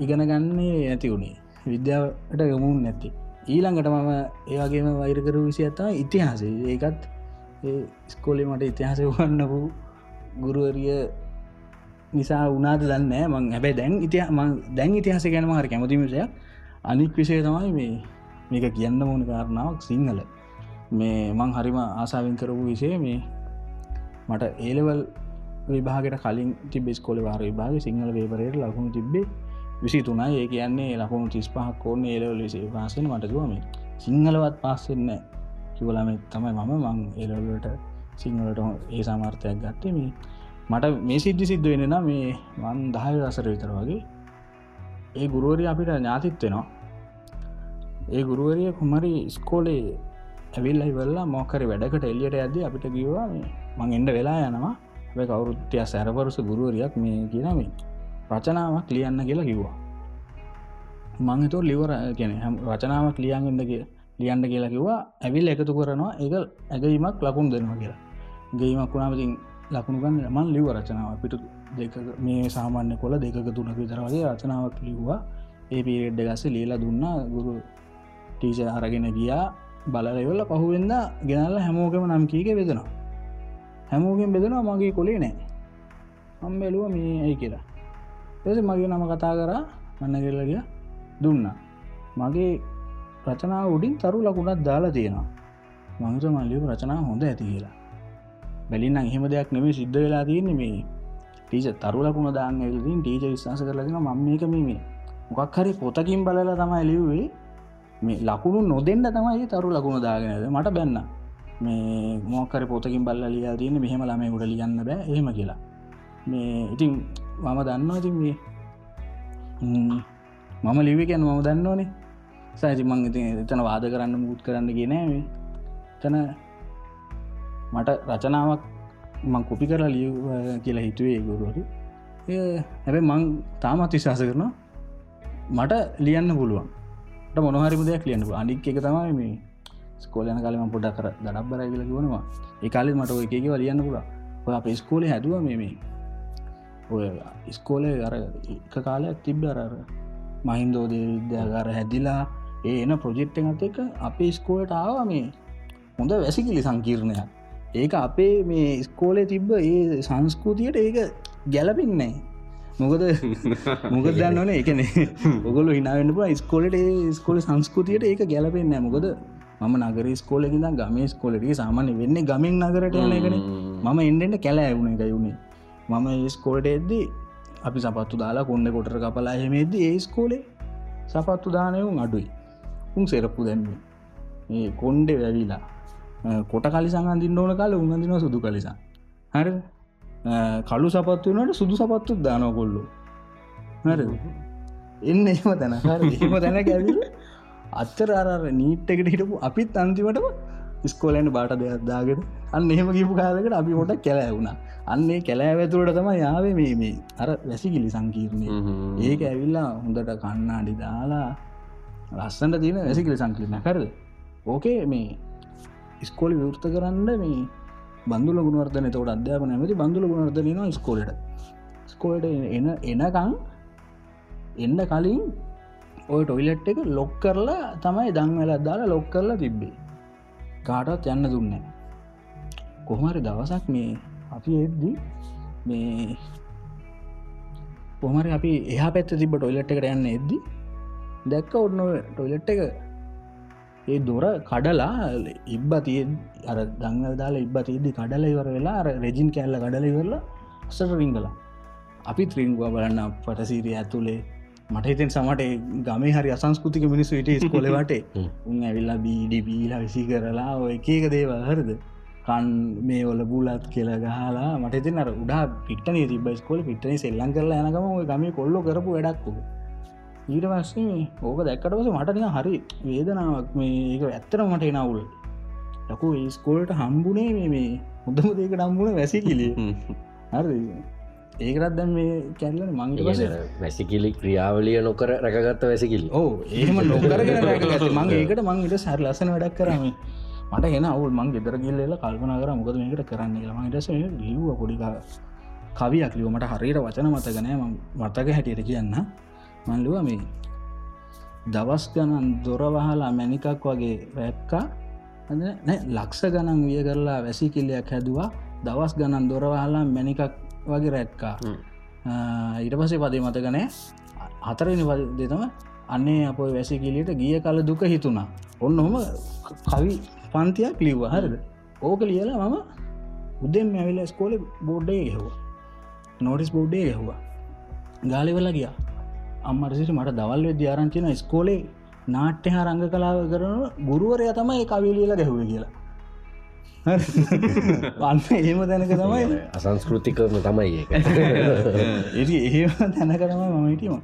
ඉගෙන ගන්නේ ඇති වුණේ. විද්‍යාවට යොමුන් නැති ඊළඟට මම ඒවගේම වෛරකරු විසි ඇත්තා ඉතිහාසේ ඒකත් ස්කෝලි මට ඉතිහාස වන්නපු ගුරුවරිය නිසා උනාද දන්න මං හැබැයි දැන් ඉතිහ දැන් ඉතිහාස ගැනම හරි කැමතිමිසයක් අනික් විෂය තමයි මේ මේක කියන්න ඕන කාරණාවක් සිංහල. මේ මං හරිම ආසාාවෙන් කරපු විෂය මේ මට ඒලවල් විභාගට කලින් තිබෙස් කොල වාර විභාග සිංහල වේපරයට ලකුණු තිබ්බේ විසි තුනයි ඒ කියන්නේ ලකුණු තිස් පහක් ඕන්න ඒලවල විසේ පාසෙන මටකුවම සිංහලවත් පාස්සෙන්න කිවලම තමයි මම මං ඒලවලට සිංහලට ඒ සාමාර්ථයක් ගත්තේ මේ මට මේ සිද්ධි සිද්ධ වෙන නම් මේ වන් දහය වසර විතර වගේ. ඒ ගුරුවරිය අපිට ඥාතිත් වෙනවා. ඒ ගුරුවරිය කුමරි ස්කෝලේ ඇවිල් අයිවල්ලා මොකරි වැඩකට එල්ලියට ඇද අපිට කිවවා මේ මං එන්ඩ වෙලා යනවා. ඇ කවුරුත්තිය සැරපරුස ගුරුවරියක් මේ කියනම රචනාවක් ලියන්න කියලා කිව්වා. මංතෝ ලිවර කියන රචනාවක් ලියන්ගන්නගේ ලියන්ඩ කියලා කිව්වා. ඇවිල් එකතු කරනවා. එක ඇගීමක් ලකුණු දෙනවා කියලා. ගේීමක් වුණාමතින් ලකුණු ගන්න මන් ලිව රචනාව. පිටු දෙක මේ සාමාන්‍ය කොල දෙක තුනක විතර වගේ රචනාවක් ලිව්වා. ඒ පිරෙඩ්ඩ ගස්ස ලියලා දුන්නා. ගුරු ටීච අරගෙන ගියා. බලලවෙල්ල පහුවෙන්ද ගෙනල්ල හැමෝකම නම් කීක වෙදෙනවා හැමෝගෙන් බෙදෙනවා මගේ කොලේ නෑ. අම් බැලුව මේ ඇයි කියලා. එස මගේ නම කතා කරා. මන්න කෙල්ලගිය දුන්න. මගේ රචනාව උඩින් තරු ලකුණත් දාලා තියෙනවා. මංස මල්ලිව රචනා හොඳ ඇති කියලා. බැලින්න එහෙම දෙයක් නෙමේ සිද්ධ වෙලා තියන්නේ මේ ටීච තරු ලකුණ දාන්න ඇතින් ටීච විශවාස කරලගෙන මම මේක මේ මොකක් හරි පොතකින් බලල තමයි ලිව්වේ. මේ ලකුණු නොදෙන්ට තමයි තරු ලකුණු දාගෙනද මට බැන්න. මේ මොකර පොතකින් බල්ල ලියා තියන්න මෙහෙම ළමය ගොඩ ලියන්න බෑ. එහෙම කියලා. මේ ඉතින් මම දන්නවා ඉතින් මේ මම ලිවිකැන මම දන්නවනේ සයිති මං ඉති එතන වාද කරන්න මුත් කරන්න ගෙනෑ තන මට රචනාවක් මං කොපි කරලා ලිය කියලා හිතුවේ ගුරුවරු. හැබැ මං තාමත් විශවාස කරනවා මට ලියන්න පුළුවන්. මොනහරි දෙයක් ලියන්න අනික් එක තමයි මේ ස්කෝලයන කාලම පොඩ කර දඩක් බරයි කියල කිවනවා ඒ කාලෙ මට ඔය එකව ලියන්න පුළ ඔය අප ස්කෝලේ හැදුව මේ ඔය ඉස්කෝලේ අර එක කාලයක් තිබ්බ අරර මහින්දෝදේ විද්‍යාගාර හැදිලා ඒ එන ප්‍රොජෙක්්ට ඇත එක අපේ ස්කෝලට ආව මේ හොඳ වැසිකිලි සංකීර්ණයක්. ඒක අපේ මේ ස්කෝලේ තිබ්බ ඒ සංස්කෘතියට ඒක ගැලපෙන්නේ මොකද මොකද දන්නවන එකන ඔගොල හිනාවෙන්න පුල ස්කෝලට ස්කෝල සංස්කෘතියට ඒක ගැලපෙන්න මොකද මම නගර ස්කෝලකිද ගම ස්කෝලට සාමාන්‍ය වෙන්න ගමින් නගරට යන එකන. මම එන්ඩෙන්ට කැලා ඇවුණ එක යුණේ මම ස්කෝලට එද්දී අපි සපත්තු දාලා කොන්න කොටර කපලා හෙමේද ඒ ස්කෝලේ සපත්තු දානයවුන් අඩුයි. උන් සෙරප්පු දැන්නේ ඒ කොන්්ඩෙ වැැවිලා කොට කලි සංගන්දින්න ඕන කාල උගඳදින සුදු කලිසා හර කලු සපත්තු වනට සුදු සපත්තු දානව කොල්ලු හර එන්න එම තැන එම තැන ගැවිල අත්තර අර නීට්ටකට හිටපු අපිත් අන්තිමටම ස්කෝලෑන්ට බාට දෙයක් දාගෙන අන්න එහෙම කිපු කාලකට අපි මොට කැලෑ වුණා. අන්නේ කැලෑ ඇතුළට තම යාවේ මේ මේ අර වැසිකිලි සංකීර්ණය. ඒක ඇවිල්ලා හොඳට කන්නාඩි දාලා ලස්සන්ට තියෙන වැසිකිලි සංකීර්ණ කරද ඕකේ මේ ස්කෝලි විවෘත කරන්න මේ බඳුල ගුණවර්ධන තවට අධ්‍යාපන ඇමති බඳුල ගුණවර්ධන ස්කෝලට ස්කෝලට එන එනකං එන්න කලින් ඔය ටොයිලට් එක ලොක් කරලා තමයි දංවල දාලා ලොක් කරලා තිබ්බේ. කාටත් යන්න දුන්න කොහමරි දවසක් මේ අපි එද්දි මේ කොහමරි අපි එහ පැත්ත තිබ ටොයිලට් එකට යන්න එද්දි දැක්ක ඔන්න ටොයිලට් එක ඒ දොර කඩලා ඉබ්බ තිය අර දංගල් දාලා ඉබ්බ තියද්දි කඩල ඉවර වෙලා රෙජින් කැල්ල කඩල ඉවරලා අසට රිංගල. අපි ත්‍රීංගවා බලන්න පටසීරිය ඇතුළේ මට හිතෙන් සමට ගම හරි අසංස්කෘතික මිනිස්සු ඉට ස්කොලවට උන් ඇවිල්ලා බීඩි බීලා විසි කරලා ඔය එකක දේවල් හරද? කන් මේ ඔල බුලත් කියලා ගහලා මට තින අර උඩා පිටන තිබ ස්කොල පිටන සෙල්ලන් කරලා යනකම ගම කොල්ලො කරපු වැඩක්කු ඊට පස්සේ ඕක දැක්කටවස මටන හරි වේදනාවක් මේ ඒක ඇත්තර මට එනවුල්. ලකු ස්කෝල්ට හම්බුනේ මේ මේ හොඳම දේක ඩම්බුණ වැසි කිලිය හරි ඒකරත් දැන් මේ කැල්ලන මංගේ වැසිකිලි ක්‍රියාවලිය නොකර රැකගත්ත වැසිකිල් ඕ ඒම රැකගත මං ඒකට මං ඉට සැර ලසන වැඩක් කරම මට එන අවුල්. මං ගෙදර ගිල්ල කල්පන කර මොකද මේකට කරන්න ලම ටස ලිව්ව පොඩික කවියක් ලිවමට හරියට වචන මතගනෑ මතක හැටියට කියන්න මන්ලුව මේ දවස් ගණන් දොරවහලා මැනිකක් වගේ රැක්කා. නෑ ලක්ෂ ගණන් විය කරලා වැසිකිල්ලයක් හැදවා. දවස් ගණන් දොරවහලා මැනිකක් වගේ රැක්කා. ඊට පසේ පදේ මතකනෑ හතරනි දෙතම අන්නේ අප වැසිකිලියට ගිය කල දුක හිතුණා. ඔන්න හොම කවි පන්තියක් ලිව්ව. හරද? ඕක ලියලා මම උදෙන් ඇවිල ස්කෝල බෝඩ්ඩේ හෙව නෝටිස් බෝඩ්ඩේ හෙවා ගාලිවල ගියා අම්මටසිට මට දවල් විද්‍යාරංචින ස්කෝලේ නාට්‍ය හා රංග කලාව කරන ගුරුවරය තමයි කවිලියල ගැහුව කියලා. අන්න එහෙම තැනක තමයි අසංස්කෘතිකම තමයි ඒක. එ එහෙම තැනකරම මම හිටියම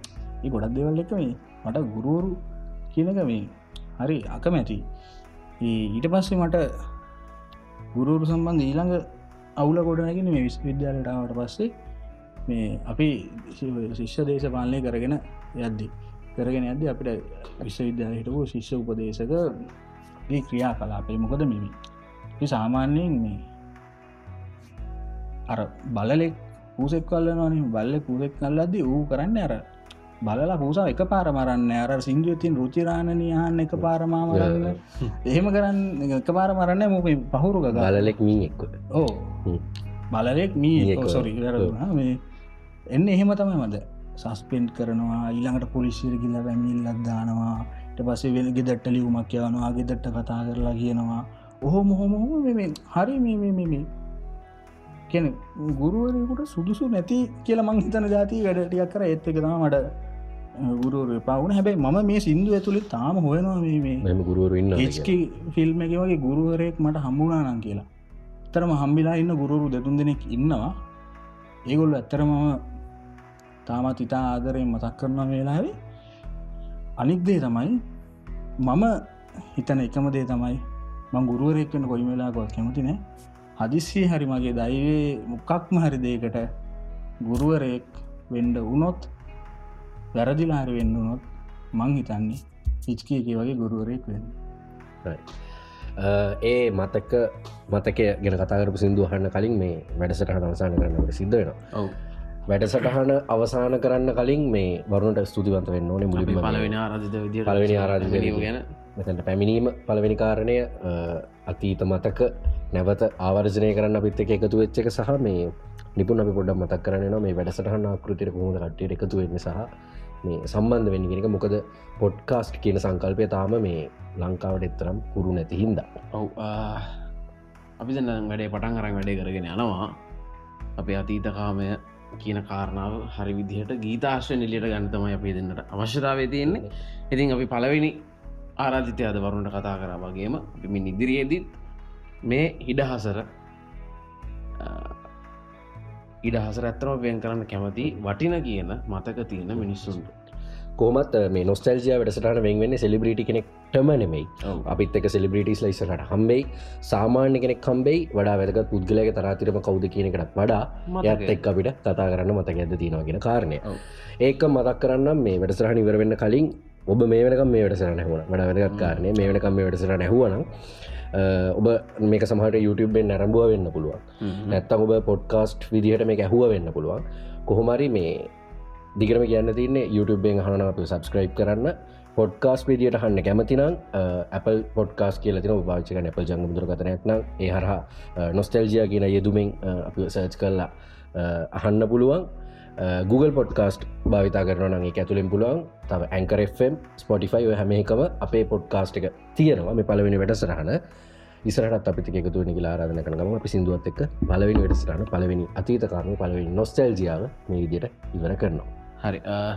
ඒ ගොඩක් දෙවල් එක මේ මට ගුරුවරු කියනක මේ හරි අකමැති. ඒ ඊට පස්සේ මට ගුරුවරු සම්බන්ධ ඊළඟ අවුල ගොඩනගෙන මේ විස් විද්‍යාලටාවට පස්සේ මේ අපි ශිෂ්‍ය දේශ පාලනය කරගෙන යද්දි කරගෙන ඇද අපිට විශ්වවිද්‍යාල හිටපු ශිෂ්‍ය උපදේශක ඒ ක්‍රියා කලාපේ මොකද මෙමි සාමාන්‍යයෙන් මේ අර බලලෙක් පූසෙක් කල්ලනන බල්ල පූසෙක් කල්ලද වූ කරන්න අර බලලා පූසා එක පාර මරන්න අර සිංදුවතින් රුචිරාණනයහන්න එක පාරමා මරන්න. එහෙම කරන්න එක පාර මරන්න මොක පහුරු ගලලෙක් මී එක්ක ඕ බලලෙක් මී සොරි මේ එන්න එහෙම තමයි මද. සස්පෙන්ට් කරනවා ඊළඟට පොලිසිර ගිල්ල පැමිල්ලක් දානවා ට පසේ වෙල ගෙදට්ට ලියුමක් යවනවා ගෙදට්ට කතා කරලා කියනවා. ඔහොම හොමහොම හරි මේ කියන ගුරුවරකුට සුදුසු නැති කියල මං හිතන ජාති වැඩටියක් කර. ඒත් එක තම මට ගුරුවර පවුන හැබැයි මම මේ සිින්දු ඇතුළි තාම හොයනවා මෙම ගුරුවරු ඉන්න HK ෆිල්ම් එක වගේ ගුරුවරයෙක් මට හම්බුනා නම් කියලා. තරම හම්බිලා ඉන්න ගුරුවරු දෙතුන් දෙනෙක් ඉන්නවා. ඒගොල්ල ඇත්තරමම තාමත් ඉතා ආදරයෙන් මතක් කරනවා වෙලාවේ. අනික් දේ තමයි මම හිතන එකම දේ තමයි මං ගුරුවරෙක්වන්න කොයි වෙලාගොත් කැමති නෑ. හදිස්සේ හරි මගේ දයිවේ මොකක්ම හරි දේකට ගුරුවරයෙක් වෙන්ඩ වුනොත් වැරදිලාහරි වෙන්න වුනොත් මං හිතන්නේ හිච්කියක වගේ ගුරුවරයෙක් වෙන්න. ඒ මතක මතක ගෙන කතාකරපු සිින්දුවහන්න කලින් මේ වැඩසටහන අවසාන කරන්නට සිද්ධ වෙන ඔව් වැඩසටහන අවසාන කරන්න කලින් මේ වරුණට ස්තුතිවන්ත වෙන්න ඕනේ මුලින් පලවෙන ආරධිත විදිට පළවෙනි ආරාධිත විදියට. ගැන. මෙතැට පැමිණීම පළවෙනි කාරණය අතීත මතක නැවත ආවර්ජනය කරන්න අපිත් එක එකතු වෙච්ච එක සහ මේ නිපුන් අපි පොඩ්ඩක් මතක් කරන මේ වැඩසටහන ආකෘතියට කොහොද කට්ටියට එකතු වෙන්න සහ මේ සම්බන්ධ වෙන්න කෙනෙක මොකද පොඩ්කාස්ට් කියන සංකල්පය තාම මේ ලංකාවට එතරම් කුරු නැති හින්ද. ඔව් අපි දෙන්න වැඩේ පටන් අරන් වැඩේ කරගෙන යනවා. අපේ අතීතකාමය කියන කාරණාව හරි විදිහට ගීතාශ්‍රය නිලියට ගන්නතමයි අපේ දෙන්නට අවශ්‍යතාවේ තියෙන්නේ. ඉතින් අපි පලවෙනි ආරාධිතය අද වරුණට කතා කර වගේම පිමින් ඉදිරියේදීත් මේ හිඩහසර ඉඩහසර ඇත්තරම වෙන් කරන්න කැමති වටින කියන මතක තියෙන මිනිස්සුන්ට කෝමත් මේ නොස්ටල්ජය වැඩසටන වෙන්වෙන්න සෙලිබ්‍රිටි කෙනෙක්ටම නෙමයි. අපිත් එක සෙලිබ්‍රිටිස් ලයිසට හම්බෙයි. සාමාන්‍ය කෙනෙක් කම්බෙයි වඩා වැදගත් පුද්ගලක තරාතිරම කවුද කියනකටත් වඩා යත් එක් අපිට කතා කරන්න මතක ඇද තියෙනවාගෙන කාරණය. ඒක මතක් කරන්න මේ වැඩසරහන ඉවරවෙන්න කලින් ඔබ මේ වෙනකම් මේ වැඩසර නැහුණ වඩ වැදගත් කාරණය මේ වෙනකම් මේ වැඩසර නැහුවනම් ඔබ මේක සමහට YouTubeෙන් නැරඹුව වෙන්න පුළුවන්. නැත්තම් ඔබ පොඩ්කාස්ට් විදිහට මේ ඇහුව වෙන්න පුළුවන්. කොහොමරි මේ දිගරම කියන්න තින්නේ YouTubeෙන් හන අප සබස්ක්‍රයිබ් කරන්න. පොඩ්කාස් විදිට හන්න කැමතිනම් Apple පොඩ්කාස් කියල තින භාචක Apple ජංග දුරගතනයක්නම් ඒ හරහා නොස්ටල්ජිය කියන යෙදුමෙන් අප සර්ච් කරලා අහන්න පුළුවන්. Google පොඩ්කාස්ට් භාවිතා කරනගේ ඇතුළෙන් පුළුවන්. තව ඇංකරFම් ස්පොටිෆයි හැම එකම අපේ පොඩ්කාස්ට් එක තියෙනවා. මේ පලවෙනි වැඩසරහන ඉසරට අපිති එකතු නික ආරධන කරනම අපි සිදුවත් එක් පලවෙනි වැඩසරහන පලවෙනි අතීත කාරණ පලවෙනි නොස්ටල්ජියාව මේ විදියට ඉවර කරනවා. හරි ආ,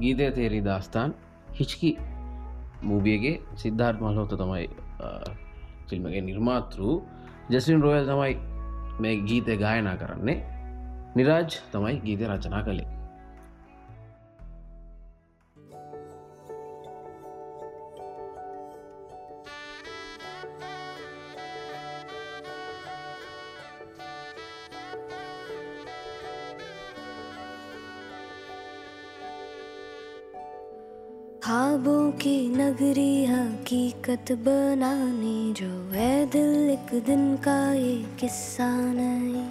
ගීතය තේරී දාස්ථාන්. හිච්කි මූබියගේ සිද්ධාර්ත් මල්හෝත තමයි ෆිල්මගේ නිර්මාතෘ ජැසින් රෝයල් තමයි මේ ගීතය ගායනා කරන්නේ. නිරාජ් තමයි ගීත රචනා කළේ. ख्वाबों की नगरी हकीकत बनाने, जो है दिल एक दिन का ये किस्सा नहीं।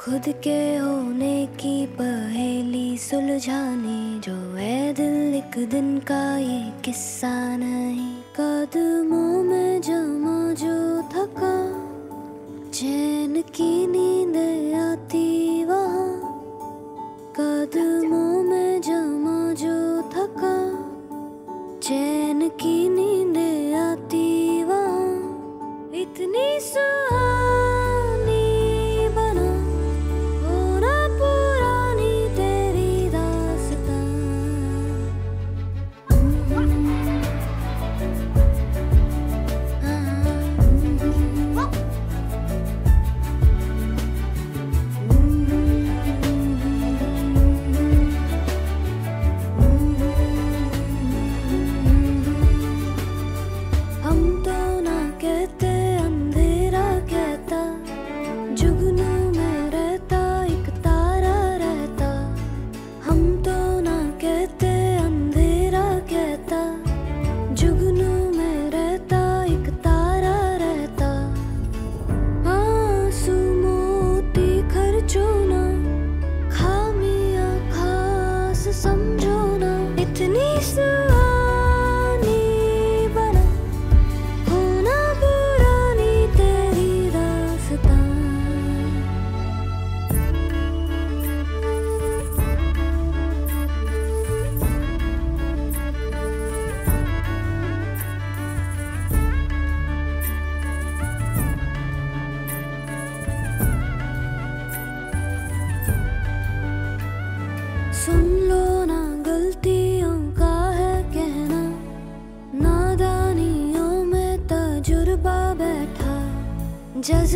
खुद के होने की पहेली सुलझाने, जो है दिल एक दिन का ये किस्सा नहीं। कदमों में जमा जो थका, चैन की नींद आती वहाँ। कदमों में जमा जो थका चैन की नींद आती वहाँ। इतनी सुहानी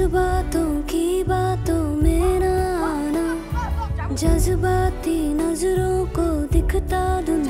जज्बातों की बातों में ना आना जज्बाती नज़रों को दिखता धुंधला